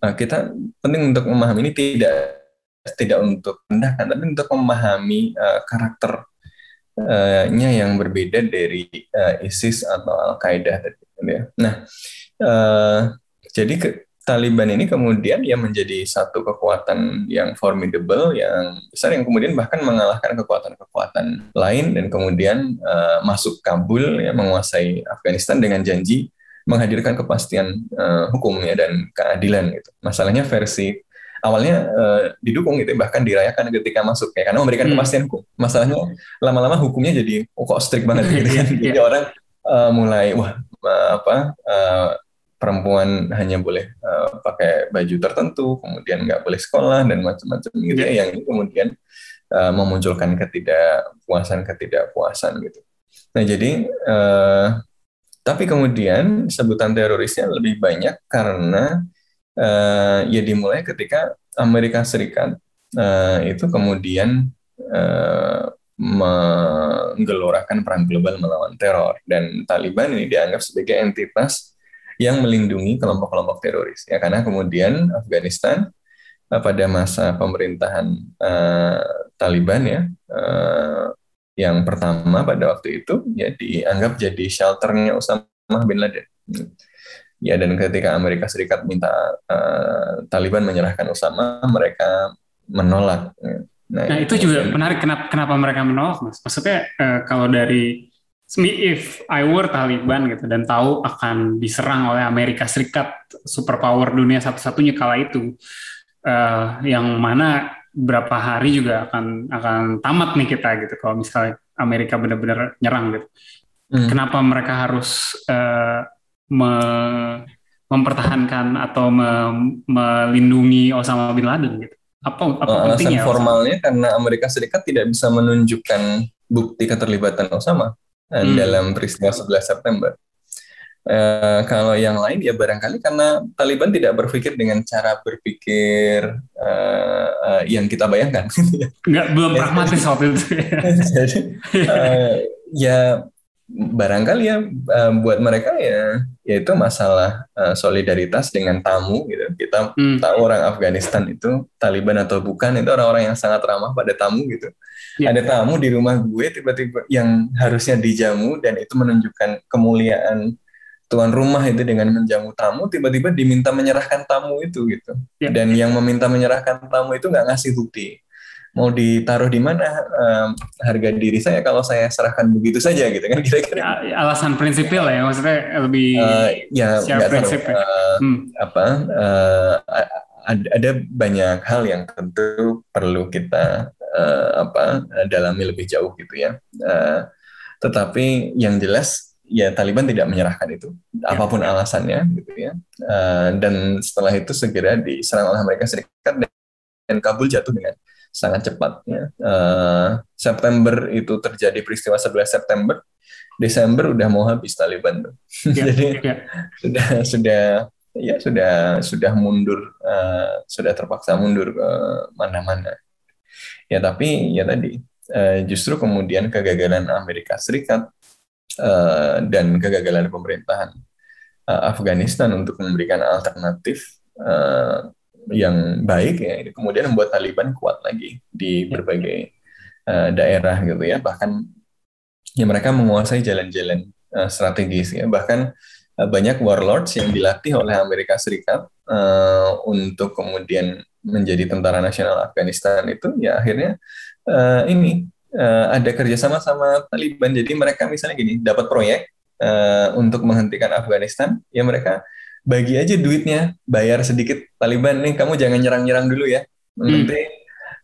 S2: uh, kita penting untuk memahami ini tidak tidak untuk rendahkan tapi untuk memahami uh, karakternya yang berbeda dari uh, ISIS atau Al Qaeda tadi ya. Nah, uh, jadi ke, Taliban ini kemudian ya menjadi satu kekuatan yang formidable, yang besar, yang kemudian bahkan mengalahkan kekuatan-kekuatan lain dan kemudian uh, masuk Kabul ya menguasai Afghanistan dengan janji menghadirkan kepastian uh, hukum ya dan keadilan gitu. Masalahnya versi awalnya uh, didukung gitu bahkan dirayakan ketika masuk ya karena memberikan hmm. kepastian hukum. Masalahnya lama-lama hukumnya jadi oh, kok strict banget gitu kan. Jadi iya. orang uh, mulai wah apa uh, perempuan hanya boleh uh, pakai baju tertentu, kemudian nggak boleh sekolah dan macam-macam gitu ya, yang kemudian uh, memunculkan ketidakpuasan ketidakpuasan gitu. Nah jadi uh, tapi kemudian sebutan terorisnya lebih banyak karena uh, ya dimulai ketika Amerika Serikat uh, itu kemudian uh, menggelorakan perang global melawan teror dan Taliban ini dianggap sebagai entitas yang melindungi kelompok-kelompok teroris ya. Karena kemudian Afghanistan uh, pada masa pemerintahan uh, Taliban ya uh, yang pertama pada waktu itu ya dianggap jadi shelternya Osama bin Laden. Ya dan ketika Amerika Serikat minta uh, Taliban menyerahkan Osama mereka menolak ya.
S1: Nah, nah itu juga menarik kenapa kenapa mereka menolak mas. Maksudnya uh, kalau dari if I were Taliban gitu dan tahu akan diserang oleh Amerika Serikat superpower dunia satu-satunya kala itu uh, yang mana berapa hari juga akan akan tamat nih kita gitu kalau misalnya Amerika benar-benar nyerang gitu. Hmm. Kenapa mereka harus uh, me mempertahankan atau me melindungi Osama bin Laden gitu? Apa, apa
S2: uh, alasan formalnya karena Amerika Serikat tidak bisa menunjukkan bukti keterlibatan Osama hmm. dalam peristiwa 11 September. Uh, kalau yang lain ya barangkali karena Taliban tidak berpikir dengan cara berpikir uh, uh, yang kita bayangkan.
S1: Nggak belum pragmatis waktu itu.
S2: Jadi uh, ya barangkali ya uh, buat mereka ya yaitu masalah uh, solidaritas dengan tamu gitu kita hmm. tahu orang Afghanistan itu Taliban atau bukan itu orang-orang yang sangat ramah pada tamu gitu yeah. ada tamu di rumah gue tiba-tiba yang harusnya dijamu dan itu menunjukkan kemuliaan tuan rumah itu dengan menjamu tamu tiba-tiba diminta menyerahkan tamu itu gitu yeah. dan yang meminta menyerahkan tamu itu nggak ngasih bukti mau ditaruh di mana um, harga diri saya kalau saya serahkan begitu saja gitu kan kira-kira
S1: ya, alasan prinsipil ya maksudnya lebih uh,
S2: ya nggak tahu uh, hmm. apa uh, ada, ada banyak hal yang tentu perlu kita uh, apa dalami lebih jauh gitu ya uh, tetapi yang jelas ya Taliban tidak menyerahkan itu ya. apa pun alasannya gitu ya uh, dan setelah itu segera diserang oleh Amerika Serikat dan Kabul jatuh dengan sangat cepat. Ya. Uh, September itu terjadi peristiwa 11 September, Desember udah mau habis Taliban tuh. Ya, Jadi ya. sudah sudah ya sudah sudah mundur, uh, sudah terpaksa mundur ke mana-mana. Ya tapi ya tadi uh, justru kemudian kegagalan Amerika Serikat uh, dan kegagalan pemerintahan uh, Afghanistan untuk memberikan alternatif uh, yang baik ya ini kemudian membuat Taliban kuat lagi di ya. berbagai uh, daerah gitu ya bahkan ya mereka menguasai jalan-jalan uh, strategis ya bahkan uh, banyak warlords yang dilatih oleh Amerika Serikat uh, untuk kemudian menjadi tentara nasional Afghanistan itu ya akhirnya uh, ini uh, ada kerjasama sama Taliban jadi mereka misalnya gini dapat proyek uh, untuk menghentikan Afghanistan, ya mereka bagi aja duitnya, bayar sedikit Taliban nih, kamu jangan nyerang-nyerang dulu ya. Nanti hmm.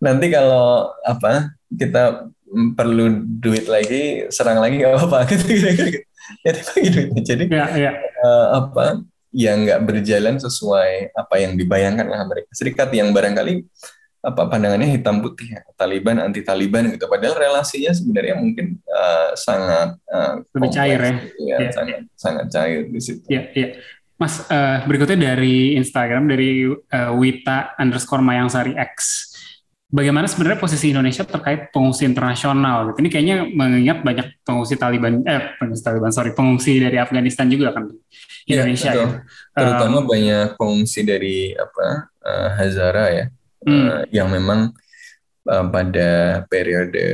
S2: nanti kalau apa kita perlu duit lagi, serang lagi nggak apa-apa gitu, gitu, gitu. Ya bagi duitnya. Jadi ya, ya. Uh, apa yang nggak berjalan sesuai apa yang dibayangkan oleh Amerika Serikat yang barangkali apa pandangannya hitam putih ya Taliban anti Taliban gitu. Padahal relasinya sebenarnya mungkin uh, sangat uh,
S1: lebih cair ya,
S2: gitu ya, ya sangat ya. sangat cair di situ.
S1: Ya ya Mas uh, berikutnya dari Instagram dari uh, Wita underscore Mayangsari X. Bagaimana sebenarnya posisi Indonesia terkait pengungsi internasional gitu? Ini kayaknya mengingat banyak pengungsi Taliban eh pengungsi Taliban sorry pengungsi dari Afghanistan juga kan Indonesia ya,
S2: ya. terutama um, banyak pengungsi dari apa uh, Hazara ya hmm. uh, yang memang uh, pada periode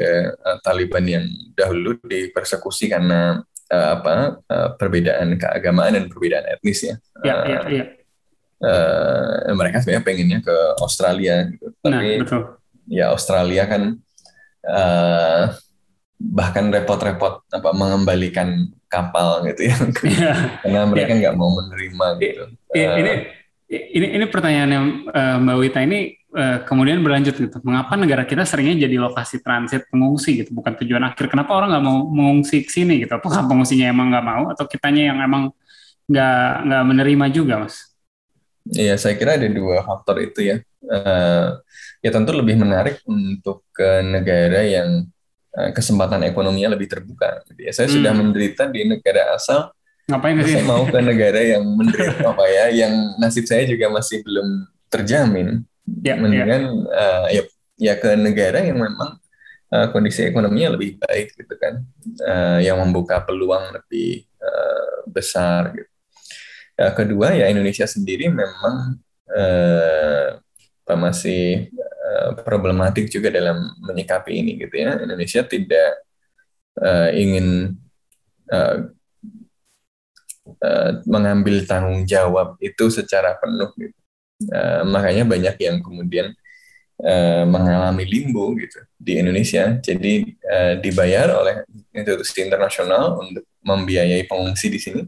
S2: uh, Taliban yang dahulu dipersekusi karena uh, apa uh, perbedaan keagamaan dan perbedaan etnis ya. Ya, uh, ya, ya. Uh, mereka sebenarnya pengennya ke Australia gitu. Nah, Tapi betul. ya Australia kan uh, bahkan repot-repot apa mengembalikan kapal gitu ya. ya. Karena mereka ya. nggak ya. mau menerima gitu.
S1: Ini uh, ini ini pertanyaan yang uh, Mbak Wita ini uh, kemudian berlanjut gitu. Mengapa negara kita seringnya jadi lokasi transit pengungsi gitu, bukan tujuan akhir? Kenapa orang nggak mau mengungsi ke sini gitu? Apakah pengungsinya emang nggak mau atau kitanya yang emang nggak nggak menerima juga, mas?
S2: Iya, saya kira ada dua faktor itu ya. Uh, ya tentu lebih menarik untuk ke negara yang kesempatan ekonominya lebih terbuka. Gitu ya. Saya hmm. sudah menderita di negara asal. Ngapain sih? Saya mau ke negara yang menderita apa ya, yang nasib saya juga masih belum terjamin ya, mendingan ya. Uh, ya ya ke negara yang memang uh, kondisi ekonominya lebih baik gitu kan uh, yang membuka peluang lebih uh, besar gitu. Uh, kedua ya Indonesia sendiri memang uh, masih uh, problematik juga dalam menyikapi ini gitu ya Indonesia tidak uh, ingin uh, uh, mengambil tanggung jawab itu secara penuh gitu Uh, makanya banyak yang kemudian uh, mengalami limbo gitu di Indonesia. Jadi uh, dibayar oleh institusi internasional untuk membiayai pengungsi di sini.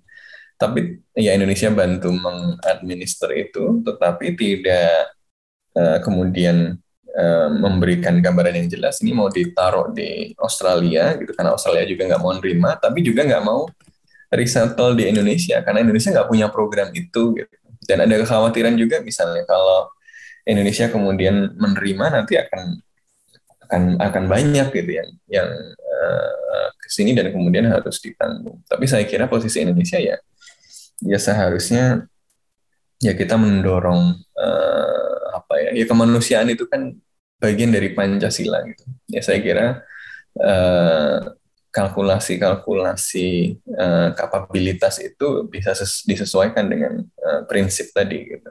S2: Tapi ya Indonesia bantu mengadminister itu, tetapi tidak uh, kemudian uh, memberikan gambaran yang jelas. Ini mau ditaruh di Australia gitu karena Australia juga nggak mau nerima, tapi juga nggak mau resettle di Indonesia karena Indonesia nggak punya program itu gitu dan ada kekhawatiran juga misalnya kalau Indonesia kemudian menerima nanti akan akan akan banyak gitu yang yang uh, ke sini dan kemudian harus ditanggung. Tapi saya kira posisi Indonesia ya ya seharusnya ya kita mendorong uh, apa ya ya kemanusiaan itu kan bagian dari Pancasila gitu. Ya saya kira uh, kalkulasi-kalkulasi uh, kapabilitas itu bisa disesuaikan dengan uh, prinsip tadi gitu.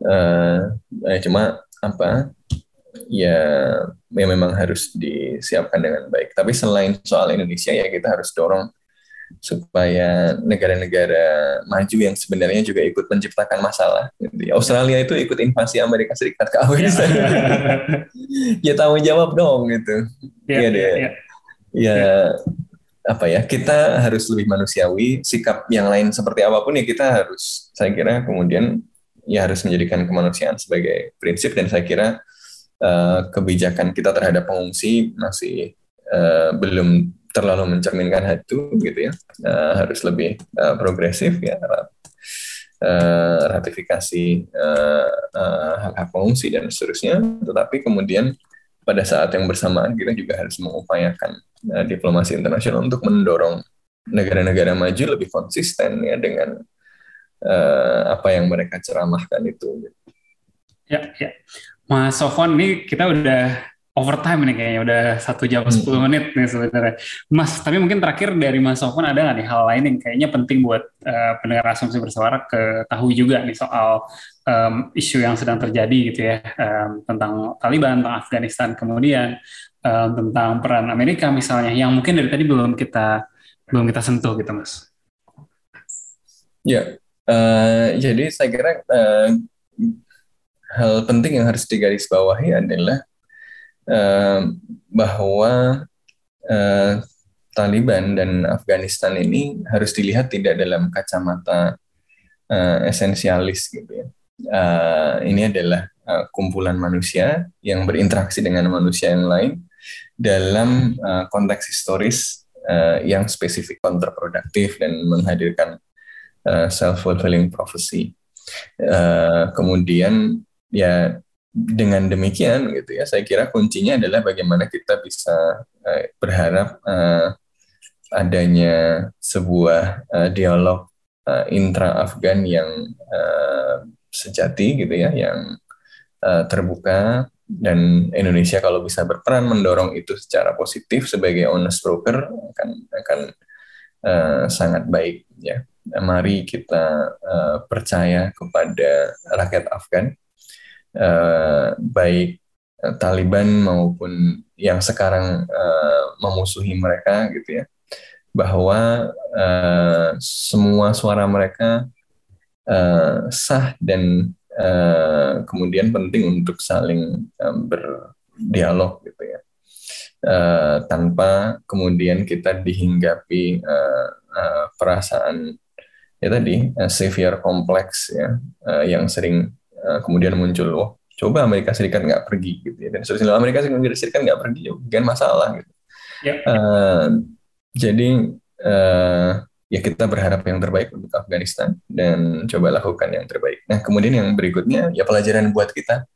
S2: Uh, cuma apa ya ya memang harus disiapkan dengan baik. Tapi selain soal Indonesia ya kita harus dorong supaya negara-negara maju yang sebenarnya juga ikut menciptakan masalah. Gitu. Australia itu ikut invasi Amerika Serikat ke Afghanistan. ya tanggung jawab dong gitu. Iya ya, deh. Ya ya apa ya kita harus lebih manusiawi sikap yang lain seperti apa pun ya kita harus saya kira kemudian ya harus menjadikan kemanusiaan sebagai prinsip dan saya kira uh, kebijakan kita terhadap pengungsi masih uh, belum terlalu mencerminkan hal itu gitu ya uh, harus lebih uh, progresif ya uh, ratifikasi uh, uh, hak-hak pengungsi dan seterusnya tetapi kemudian pada saat yang bersamaan kita juga harus mengupayakan uh, diplomasi internasional untuk mendorong negara-negara maju lebih konsisten ya dengan uh, apa yang mereka ceramahkan itu.
S1: Ya, ya. Mas Sofwan, ini kita udah overtime nih kayaknya udah satu jam hmm. sepuluh menit nih sebenarnya. Mas, tapi mungkin terakhir dari Mas Sofwan ada nggak nih hal lain yang kayaknya penting buat uh, pendengar asumsi bersuara ketahui juga nih soal um, isu yang sedang terjadi gitu ya um, tentang Taliban, tentang Afghanistan, kemudian um, tentang peran Amerika misalnya yang mungkin dari tadi belum kita belum kita sentuh gitu, Mas.
S2: Ya, uh, jadi saya kira uh, hal penting yang harus digarisbawahi adalah bahwa uh, Taliban dan Afghanistan ini harus dilihat tidak dalam kacamata uh, esensialis gitu ya. Uh, ini adalah uh, kumpulan manusia yang berinteraksi dengan manusia yang lain dalam uh, konteks historis uh, yang spesifik kontraproduktif dan menghadirkan uh, self fulfilling prophecy. Uh, kemudian ya dengan demikian gitu ya saya kira kuncinya adalah bagaimana kita bisa uh, berharap uh, adanya sebuah uh, dialog intra Afgan yang sejati gitu ya yang terbuka dan Indonesia kalau bisa berperan mendorong itu secara positif sebagai honest broker akan akan sangat baik ya. Mari kita percaya kepada rakyat Afgan uh, baik Taliban maupun yang sekarang uh, memusuhi mereka gitu ya. Bahwa uh, semua suara mereka uh, sah dan uh, kemudian penting untuk saling um, berdialog gitu ya. Uh, tanpa kemudian kita dihinggapi uh, uh, perasaan ya tadi uh, severe kompleks ya uh, yang sering uh, kemudian muncul oh coba Amerika Serikat nggak pergi gitu ya dan seterusnya Amerika Serikat nggak pergi ya bukan masalah gitu. Ya. uh, jadi uh, ya kita berharap yang terbaik untuk Afghanistan dan coba lakukan yang terbaik. Nah kemudian yang berikutnya ya pelajaran buat kita,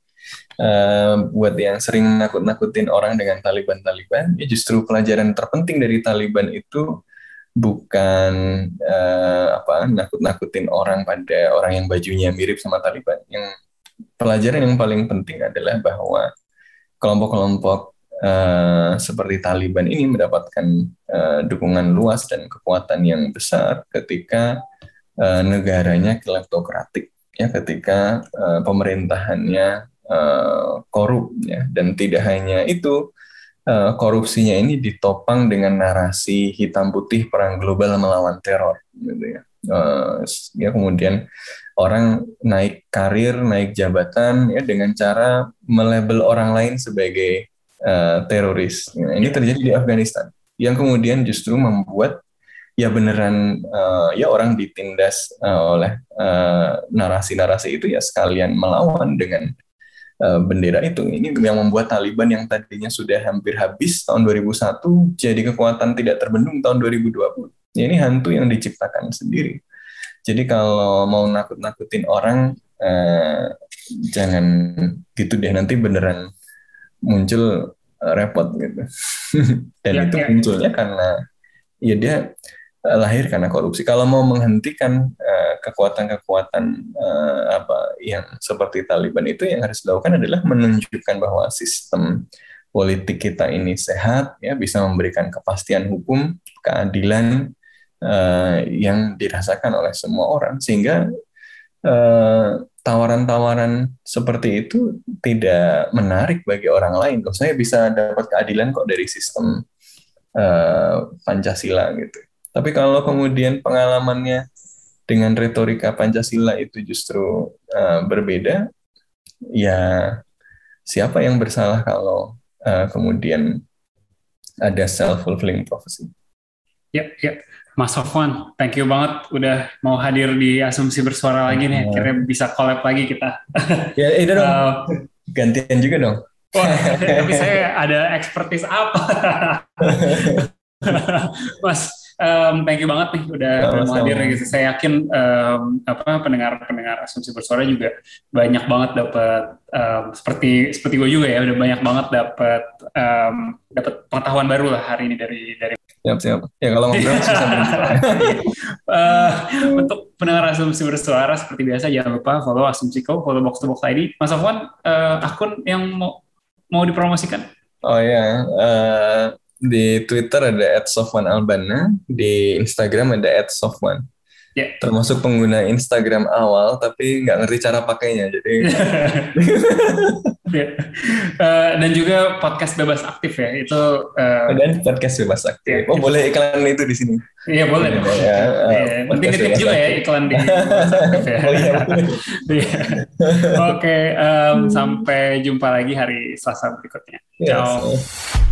S2: uh, buat yang sering nakut-nakutin orang dengan Taliban-Taliban, ya justru pelajaran terpenting dari Taliban itu bukan uh, apa nakut-nakutin orang pada orang yang bajunya mirip sama Taliban. Yang pelajaran yang paling penting adalah bahwa kelompok-kelompok uh, seperti Taliban ini mendapatkan uh, dukungan luas dan kekuatan yang besar ketika uh, negaranya kleptokratik ya ketika uh, pemerintahannya uh, korup ya dan tidak hanya itu uh, korupsinya ini ditopang dengan narasi hitam putih perang global melawan teror gitu ya uh, ya kemudian orang naik karir naik jabatan ya dengan cara melabel orang lain sebagai uh, teroris. Nah, ini terjadi di Afghanistan yang kemudian justru membuat ya beneran uh, ya orang ditindas uh, oleh narasi-narasi uh, itu ya sekalian melawan dengan uh, bendera itu. Ini yang membuat Taliban yang tadinya sudah hampir habis tahun 2001 jadi kekuatan tidak terbendung tahun 2020. Ya, ini hantu yang diciptakan sendiri. Jadi kalau mau nakut-nakutin orang uh, jangan gitu deh nanti beneran muncul uh, repot gitu. Dan ya, itu ya. munculnya karena ya dia lahir karena korupsi. Kalau mau menghentikan uh, kekuatan-kekuatan uh, apa yang seperti Taliban itu yang harus dilakukan adalah menunjukkan bahwa sistem politik kita ini sehat ya bisa memberikan kepastian hukum, keadilan uh, yang dirasakan oleh semua orang sehingga uh, tawaran-tawaran seperti itu tidak menarik bagi orang lain. Loh, saya bisa dapat keadilan kok dari sistem uh, Pancasila gitu. Tapi kalau kemudian pengalamannya dengan retorika Pancasila itu justru uh, berbeda, ya siapa yang bersalah kalau uh, kemudian ada self fulfilling prophecy?
S1: Ya, ya. Mas Sofwan, thank you banget udah mau hadir di Asumsi Bersuara lagi nih. Akhirnya bisa collab lagi kita.
S2: Ya, ini dong. Uh, Gantian juga dong.
S1: Wah, tapi saya ada expertise apa? Mas, um, thank you banget nih udah, mau hadir gitu. Saya yakin um, apa pendengar-pendengar asumsi bersuara juga banyak banget dapat um, seperti seperti gue juga ya udah banyak banget dapat um, dapat pengetahuan baru lah hari ini dari dari
S2: Siap, siap. Ya kalau ngobrol susah
S1: uh, Untuk pendengar Asumsi Bersuara, seperti biasa jangan lupa follow Asumsi Asumsiko, follow Box to Box ID. Mas Afwan, uh, akun yang mau mau dipromosikan?
S2: Oh ya, uh, di Twitter ada @sofwanalbana, di Instagram ada @sofwan. Yeah. Termasuk pengguna Instagram awal, tapi nggak ngerti cara pakainya. Jadi.
S1: yeah. uh, dan juga podcast bebas aktif ya itu.
S2: Uh, dan podcast bebas aktif. Yeah. Oh boleh iklan itu di sini.
S1: Iya boleh. Ya, ya, uh, Penting nitip juga ya iklan di aktif ya. oh, iya, iya. Oke, um, sampai jumpa lagi hari Selasa berikutnya. Yes. Ciao.